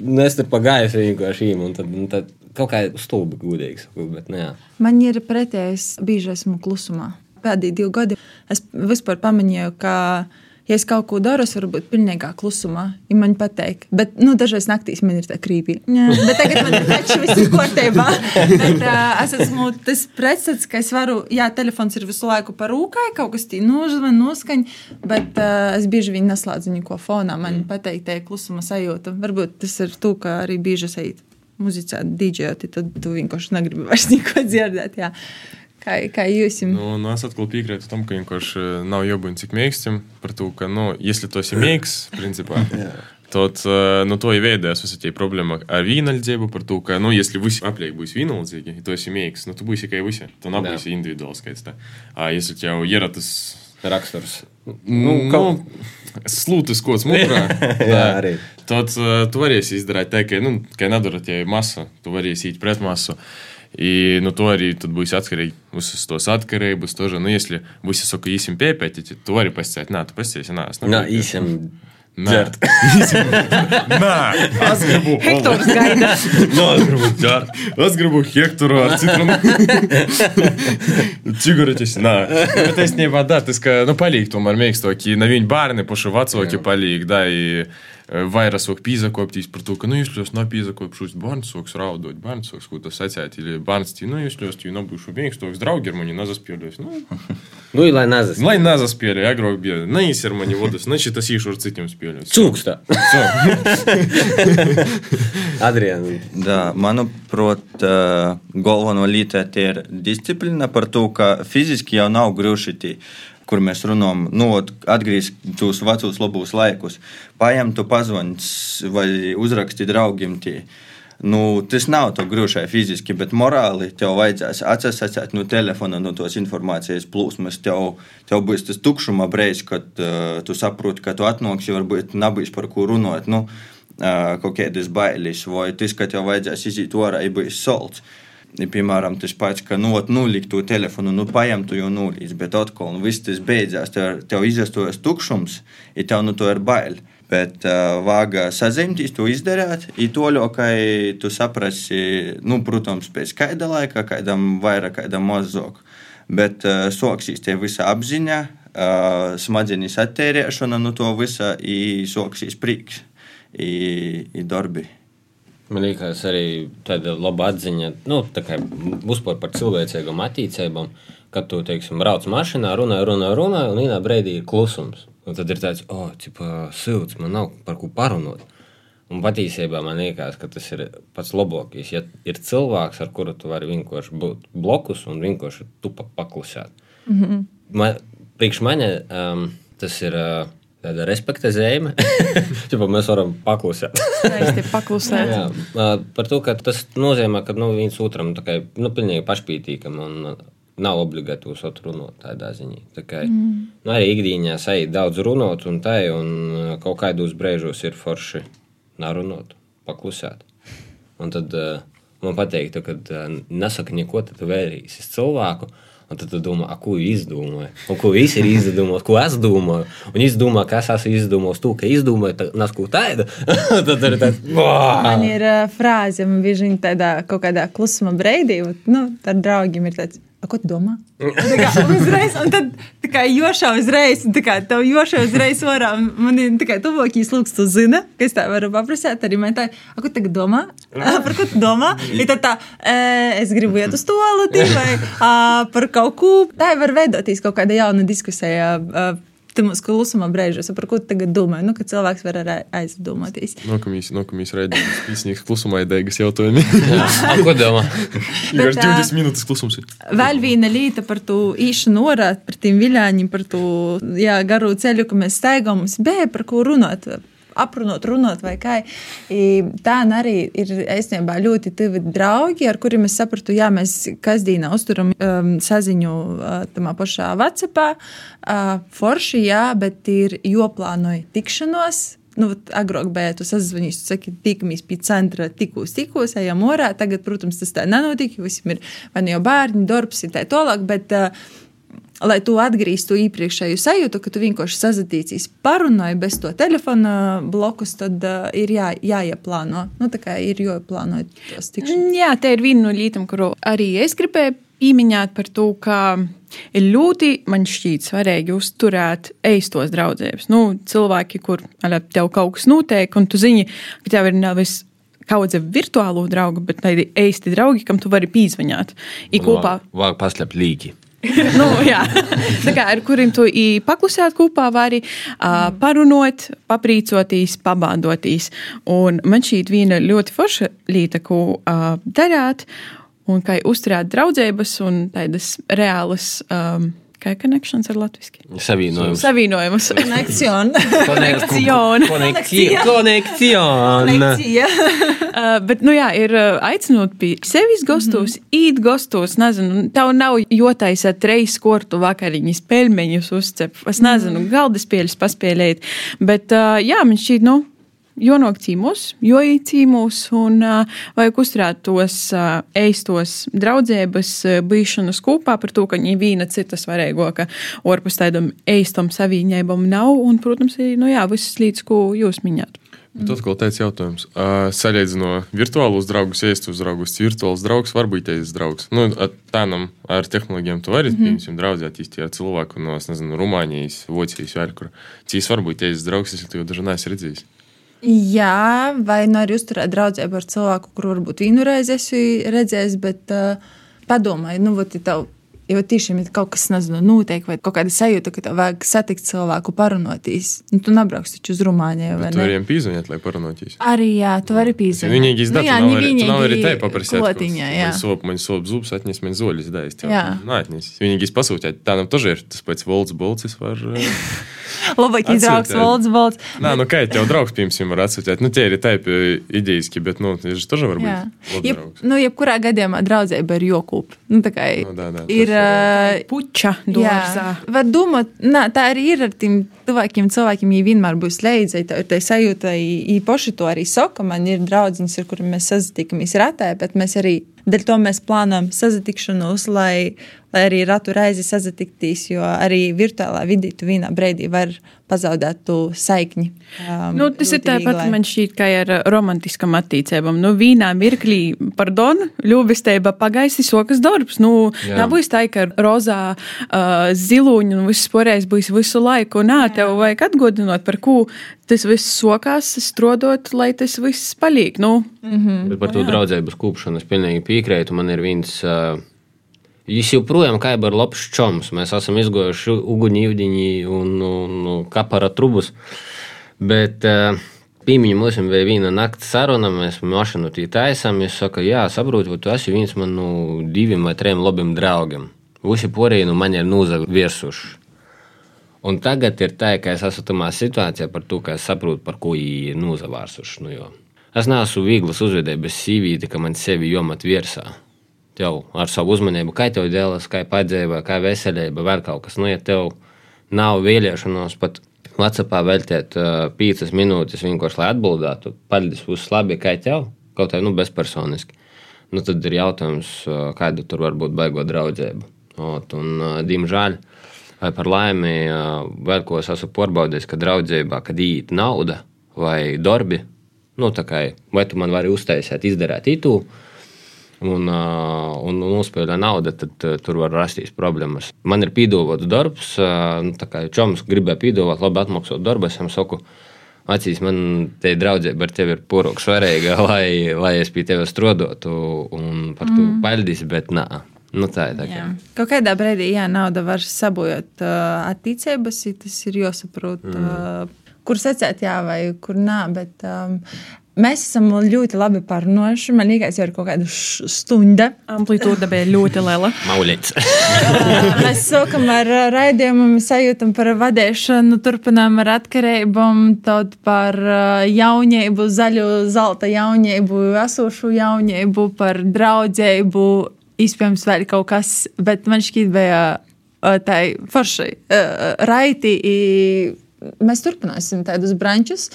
nu, es tur pagāju vienkārši īmu, un tad, un tad kaut kā stulbi gudīgs. Bet, nu, jā. man ir pretējs, bieži esmu klusumā. Pēdējie divi gadi es vispār pamanīju, ka ja es kaut ko daru, es varu būt pilnīgā klusumā. Ja man patīk, bet nu, dažreiz naktīs man ir tā krīpī. Bet tagad man ir taču viss kārtībā. Bet, uh, es esmu tas pretstats, ka es varu, jā, telefons ir visu laiku par rūkai, kaut kas tī nožvan, noskaņ, bet uh, es bieži vien neslēdzu neko fonā. Man mm. patīk tā klusuma sajūta. Varbūt tas ir to, ka arī bieži sajūt muzicēt, dīdžēt, tad tu vienkārši negribi vairs *laughs* neko dzirdēt. Jā. Kā, kā jūs? Nu, nu, es atkal piekrītu tam, ka vienkārši nav jābūt cik mīkstam par to, ka, nu, ja tu esi mīks, principā. Tad nu, to įveidēs visą tie problēma ar vienaldzību par to, ka, nu, если visi apliek būs vienaldzīgi, ja tu esi mīks, nu, tu būsi kā visi. Tu nebūsi individuāls skaits. Tā. A, если tev ir tas raksturs. Nu, kaut slūtis, ko smūgā. *laughs* Jā, arī. Tad uh, tu varēsi izdarīt tā, ka, nu, ka nedara tie masa, tu varēsi īt pret masu. Uh, И, ну, то arī tad būs atkarīgi uz tos atkarības. Тоже, nu, если būs saku īsim piepētīt, to arī pasciet. Nā, tu pasciesi, nā, es nevaru. Nā, īsim. Nē, Nē, es gribu. Hektors gaida. Nē, es gribu ģērt. Es gribu hektoru ar citronu. Cigaretes, nē. Bet es nebā, da, tas, ka, nu, palīk tomēr mīkstoki, na viņi bērni paši vecāki palīk, da, Eh, vajra sok piisakooptiis par to, ka nu, jūs ļoti napīsakoopšus Barnsoks raudot, Barnsoks, ko tas atsētīja Barnstī, nu jūs ļoti nabūšu vienkārši draugi ir mani nazaspieļos. Nu, *laughs* nu lai nazas. Lai nazas spēļo, agrāk bija. Nē, ir mani vodas, nē, šitas īšu ar citiem spēļos. Cūksta. *laughs* Adrian. Да, manuprāt, uh, eh, galveno lītē tie ir disciplīna par to, ka fiziski jau nav grūti. Uh, kur mēs runājam, nu, atgriezt tos vecos labos laikus, paņemt to pazvanīt vai uzrakstīt draugiem. Tie. Nu, tas nav tā grūti fiziski, bet morāli tev vajadzēs atsasēt no telefona, no tos informācijas plūsmas. Tev, tev būs tas tukšuma brīdis, kad uh, tu saproti, ka tu atnāksi, varbūt nebūs par ko runāt. Nu, uh, kaut kādas bailes, vai tas, ka tev vajadzēs iziet ārā, ja būs solts. Piemēram, tas pats, ka nu, nulikt to telefonu, nu, paņemtu jau nulīdz, bet atkal nu, viss tas beidzās, tev, tev izastojas tukšums, ja tev nu to ir bail. Bet uh, vāga sazināties, to izdarīt, ir to ļaukai tu saprasi, nu, protams, pēc kāda laika, kādam vairāk, kādam mazāk. Bet uh, soksīs tie visa apziņa, uh, smadzenes attērēšana, nu, to visa ir soksīs prieks, ir darbi. Man liekas, arī tāda laba atziņa, nu, tā kā uzpār par cilvēcīgām attīstībām, kad tu, teiksim, brauc mašīnā, runā, runā, runā, un vienā brīdī ir klusums. Un tad ir tāds, oh, cik silts, man nav par ko parunāt. Un patiesībā man liekas, ka tas ir pats labākais. Ja ir cilvēks, ar kuru tu vari vienkārši būt blokus un vienkārši tupa paklusēt. Mm -hmm. man, priekš mani um, tas ir. Uh, tāda respekta zīme. *laughs* mēs varam paklusēt. paklusēt. Jā, par to, ka tas nozīmē, ka nu, viens otram kā, nu, pilnīgi pašpītīkam un nav obligāti uz otru runāt tādā ziņā. Tā kā, mm. nu, arī ikdienā sajūt daudz runāt, un tā, un kaut kādos brīžos ir forši narunāt, paklusēt. Un tad uh, man pateiktu, ka uh, nesaka neko, tad vērīsies cilvēku. Un tad tu domā, ko viņš izdomāja. Un ko viņš ir izdomājis, ko es domāju. Un viņš domā, ka es esmu izdomājis to, ka izdomāju, tas ko tādu. *laughs* tad ir tāds, man ir uh, frāze, man bija tādā kaut kādā klusuma breidī, nu, ar draugiem ir tāds. Ko tu domā? Kā uzreiz, un tad tā kā jošā uzreiz, tā kā tev jošā uzreiz orā. Man ir kā tuvākīs lūgs, tu zini, ka es tā varu paprasāt arī man tā, ko tagad domā? Par ko tu domā? Ir tā, tā es gribu iet uz toaleti vai par kaut ko. Tā var veidoties kaut kāda jauna diskusija Mums klusumā brīžos, par ko tagad domāju, nu, ka cilvēks var arī aizdomāties. Nākamīs, nākamīs raidījums, īstenīgs klusumā idejas jautājumi. ko domā? Ir 20 minūtes klusums. Vēl viena lieta par to īšanu orāt, par tiem viļāņiem, par to jā, garu ceļu, ka mēs staigām, mums bija par ko runāt aprunāt, runāt vai kā. Tā arī ir īstenībā ļoti tuvi draugi, ar kuriem es sapratu, jā, mēs kasdienā uzturam um, saziņu uh, tamā pašā Vācijā. Uh, forši, jā, bet ir joplānoja tikšanos nu, agrāk bija tas sazvanījis, tu saki, tikamies pie centra, tikos, tikos, ejam orā. Tagad, protams, tas tā nenotiek, visiem ir vai nu jau bērni, darbs, ir tā tālāk. Bet, uh, lai tu atgrieztu iepriekšēju sajūtu, ka tu vienkārši sazatīcies, parunāji bez to telefona blokus, tad uh, ir jā, jāieplāno. Nu, tā kā ir jāieplāno tos tikšanās. Jā, te ir viena no lietām, kuru arī es gribēju pieminēt par to, ka ir ļoti, man šķiet, svarīgi uzturēt eistos draugus. Nu, cilvēki, kur tev kaut kas notiek, un tu zini, ka tev ir nevis kaudze virtuālo draugu, bet arī īsti draugi, kam tu vari pīzvaņāt. Ir kopā. Vajag paslēpt līķi. Nu, jā, tā kā ar kuriem tu paklusēt kopā, vari uh, parunot, paprīcoties, pabādotīs. Un man šī ir viena ļoti forša lieta, ko uh, darāt, un kā uzturēt draudzības un tādas reālas. Um, Kā ir konekšņs ar latviešu? Savienojums. Savienojums. Konekciona. Konekciona. Konekciona. uh, bet, nu jā, ir uh, aicinot pie sevis gastos, mm -hmm. īt gastos, nezinu, tev nav jotaisat reizes kortu vakariņas, pelmeņus uzcep, es nezinu, mm -hmm. galdaspēļus paspēlēt, bet, uh, jā, man šķiet, nu, jonok cīmus, jo īcīmus un vajag uzturēt tos eistos draudzības bišanas kopā par to, ka viņi vīna citas varēgo, ka orpus tādam eistam savīņēbam nav un, protams, arī, nu jā, visas līdz, ko jūs minējāt. Bet atkal tāds jautājums. Uh, Salīdzinot virtuālus draugus, iestus draugus, virtuāls draugs var būt teicis draugs. Nu, tādam ar tehnoloģijām tu vari, mm -hmm. piemēram, draudzēties ar cilvēku no, nezinu, Rumānijas, Vācijas, vai kur. Cīs var būt teicis draugs, es jau dažu neesmu redzējis. Jā, vai nu arī uzturēt draudzību ar cilvēku, kuru varbūt vienu reizi esi redzējis, bet uh, padomāj, nu, vat, tev Jo tiešām ir kaut kas, nezinu, notiek, vai kaut kāda sajūta, ka tev vajag satikt cilvēku, parunāties. Nu, tu nebrauks taču uz Rumāniju. Tu variem pīzvanīt, lai parunāties. Arī, jā, tu vari pīzvanīt. Viņi īsti datu, nu, jā, nav, nav arī te paprasīt. Klotiņā, jā. Sop, man sop zubs atņems, man zoļus daist. Jā. Nē, atņems. Viņi īsti pasūtīt. Tā nam toži ir tas pēc volts bolcis var. *laughs* *laughs* Labāk izrauks volts, volts. Nē, nu kā tev draugs, piemēram, var atsūtīt. Nu, tie ir taipi idejiski, bet, nu, tas toži var būt. Jeb, nu, jebkurā gadījumā draudzība ir jokūp. Nu, tā kā Nu, dā, dā, ir. Uh, Puķa Jā, dārzā. var domāt, nā, tā arī ir ar tiem tuvākiem cilvēkiem. Viņi vienmēr būs līdzi. Tā, tā sajūta īpaši to arī saka. Man ir draugs, ar kuriem mēs sazināmies retē, bet mēs arī dēļ to mēs plānojam sazatikšanos, lai, lai arī ratu reizi sazatikties, jo arī virtuālā vidī tu vienā brīdī var pazaudēt to saikni. Um, Nu, tas ir tāpat, man šķiet, kā ar romantiskam attīcībām. Nu, vīnā mirklī, pardon, ļūbistība pagaisti sokas darbs. Nu, Jā. nebūs tā, ka rozā uh, ziluņi un viss porējais būs visu laiku. Nā, tev vajag atgodinot, par ko tas viss sokās, strodot, lai tas viss paliek. Nu, Bet par to draudzību kūpšanu es pilnīgi piekrītu. Man ir viens. Uh, Viņš joprojām kā ir labs čoms. Mēs esam izgojuši uguņu, ūdeņi un, un, un kapara trubus. Bet uh, Pīmiņa mums bija viena nakts saruna, mēs mašīnu tī taisām. Es saku, jā, saprotu, tu esi viens man no diviem vai trim labiem draugiem. Visi porēji no man ir nūzaviersuši. Un tagad ir tā, ka es esmu tādā situācijā to, ka es saprotu, par ko viņi ir nūzavārsuši. Nu, jo. es neesmu viegls uzvedējis sīvīti, ka man sevi jomat virsā. Tev ar savu uzmanību, kā tev dēlas, kā padzēva, kā veselība, vēl kaut kas. Nu, ja tev nav vēlēšanos pat Latvijā veltīt uh, piecas minūtes vienkārši, lai atbildētu, paldies, būs labi, kā tev, kaut kā nu, bezpersoniski. Nu, tad ir jautājums, uh, kāda tur var būt baigo draudzība. Ot, un, uh, diemžēl, vai par laimi, uh, vēl ko es esmu pārbaudījis, ka draudzībā, kad īet nauda vai darbi, nu, kā vai tu man vari uztaisīt, izdarīt itu, un, un, uzspēlē nauda, tad tur var rasties problēmas. Man ir pīdāvāts darbs, nu, tā kā čoms gribēja pīdāvāt, labi atmaksāt darbu, es viņam saku, acīs man te draudzība ar tevi ir porok svarīga, *laughs* lai, lai es pie tevis strodotu un par to mm. paldies, bet nā. Nu, tā ir tā. Jā. Kaut kādā brīdī, jā, nauda var sabojāt uh, attīstības, tas ir jāsaprot, mm. uh, kur secēt, jā, vai kur nē. Bet, um, Mēs esam ļoti labi parunājuši. Man liekas, jau ir kaut kāda stunda. amplitūda bija ļoti liela. Maulīts. *laughs* Mēs sākam ar uh, raidījumu, sajūtam par vadīšanu, turpinām ar atkarībām, tad par uh, jaunību, zaļu, zelta jaunību, esošu jaunību, par draudzību, iespējams, vēl kaut kas, bet man šķiet, bija uh, tā forši uh, raiti. Mēs turpināsim tādus brančus.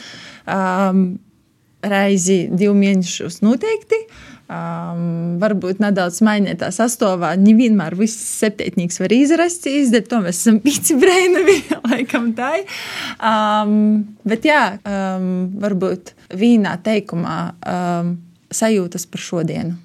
Um, reizi divu mēnešus noteikti. Um, varbūt nedaudz mainīt tā sastāvā. Nevienmēr viss septiņnieks var izrasties, bet to mēs esam pieci brēnavi, *laughs* laikam tā. Um, bet jā, um, varbūt vīnā teikumā um, sajūtas par šodienu.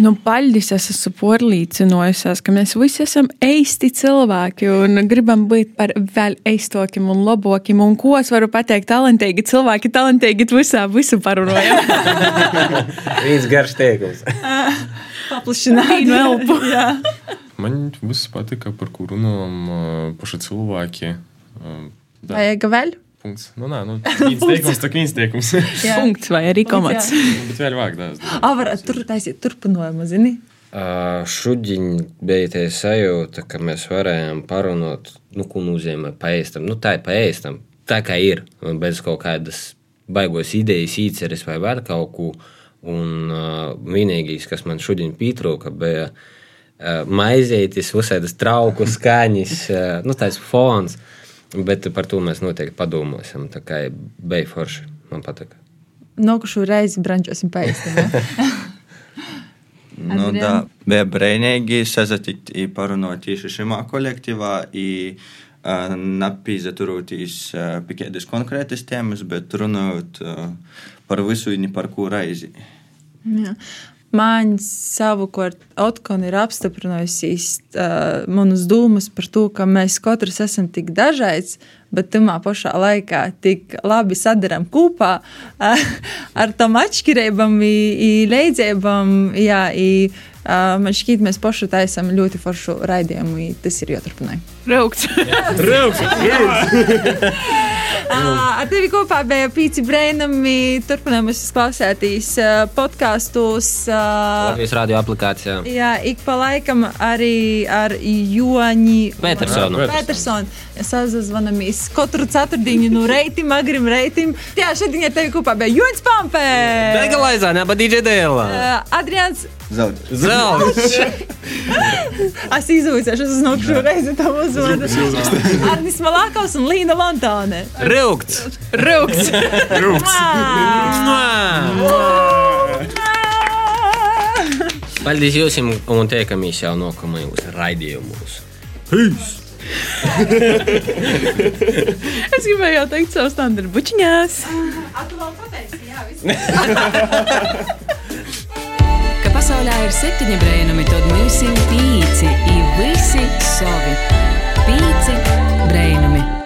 Nu, Paļģis es esmu pārliecinājusies, ka mēs visi esam eisti cilvēki un gribam būt par vēl eistokiem un labākiem. Un ko es varu pateikt, talantīgi cilvēki, talantīgi visā, visu parunājam. *laughs* Viens garš teikums. *laughs* Paplašināt Vīnu elpu. *laughs* Jā. Man viss patika, par ko runājam paši cilvēki. Uh, da, Vajag vēl? Punkts. Nu, nē, nu, *laughs* viens teikums, tak viens teikums. Jā. Punkts vai arī komats. Bet vēl vāk daudz. A, varētu tur taisīt turpinājumu, zini? Uh, Šudiņ bija tā sajūta, ka mēs varējām parunāt, nu, ko nozīmē paēstam. Nu, tā ir paēstam. Tā kā ir, bez kaut kādas baigos idejas, īceres vai vēl kaut ko. Un uh, vienīgais, kas man šodien pietrūka, bija uh, maizētis, uzsēdas trauku skaņas, uh, nu, tāds fons. Bet par to mēs noteikti padomāsim. Tā kā bija forši, man patīk. Nokušu reizi brančosim paēstam. Nu, Adrian? da, bija brīnīgi sazatikt i parunot tieši šimā kolektīvā. I, uh, Napīzaturūtīs uh, pie kādas konkrētas tēmas, bet runājot uh, par visu, ne par ko reizi. Jā. Man savukārt Otkona ir apstiprinājusi uh, manas domas par to, ka mēs katrs esam tik dažādi, bet tajā pašā laikā tik labi sadarām kopā uh, *laughs* ar tam atšķirībām, līdzībām. Uh, man šķiet, mēs paši taisām ļoti foršu raidījumu, i tas ir jāturpina. Raukts. *laughs* *laughs* *laughs* Ar tevi kopā bija pīci brēnami. Turpinām jūs klausēties podkāstos. Latvijas radio aplikācijā. Jā, ik pa laikam arī ar Joņi Petersonu. Petersonu. Sazvanamies katru ceturtdienu no reitim, agrim reitim. Jā, šodien ar tevi kopā bija Joņs Pampē. Bega laizā, ne, bet DJ Dēlā. Adrians. Zelta. Zelts. *laughs* Es izvaicāšu, es nokšu reizi tam uzvārdu. Arnis Malākaus un Līna Lantāne. Rūkts. Raukts. Paldies jums un tiekamies jau nākamajos raidījumos. *laughs* Es gribēju jau teikt savu standartu bučiņās. Ka *laughs* Pasaulē ir septiņi brēnumi, tad mums ir pieci, ir visi savi. Pieci brēnumi.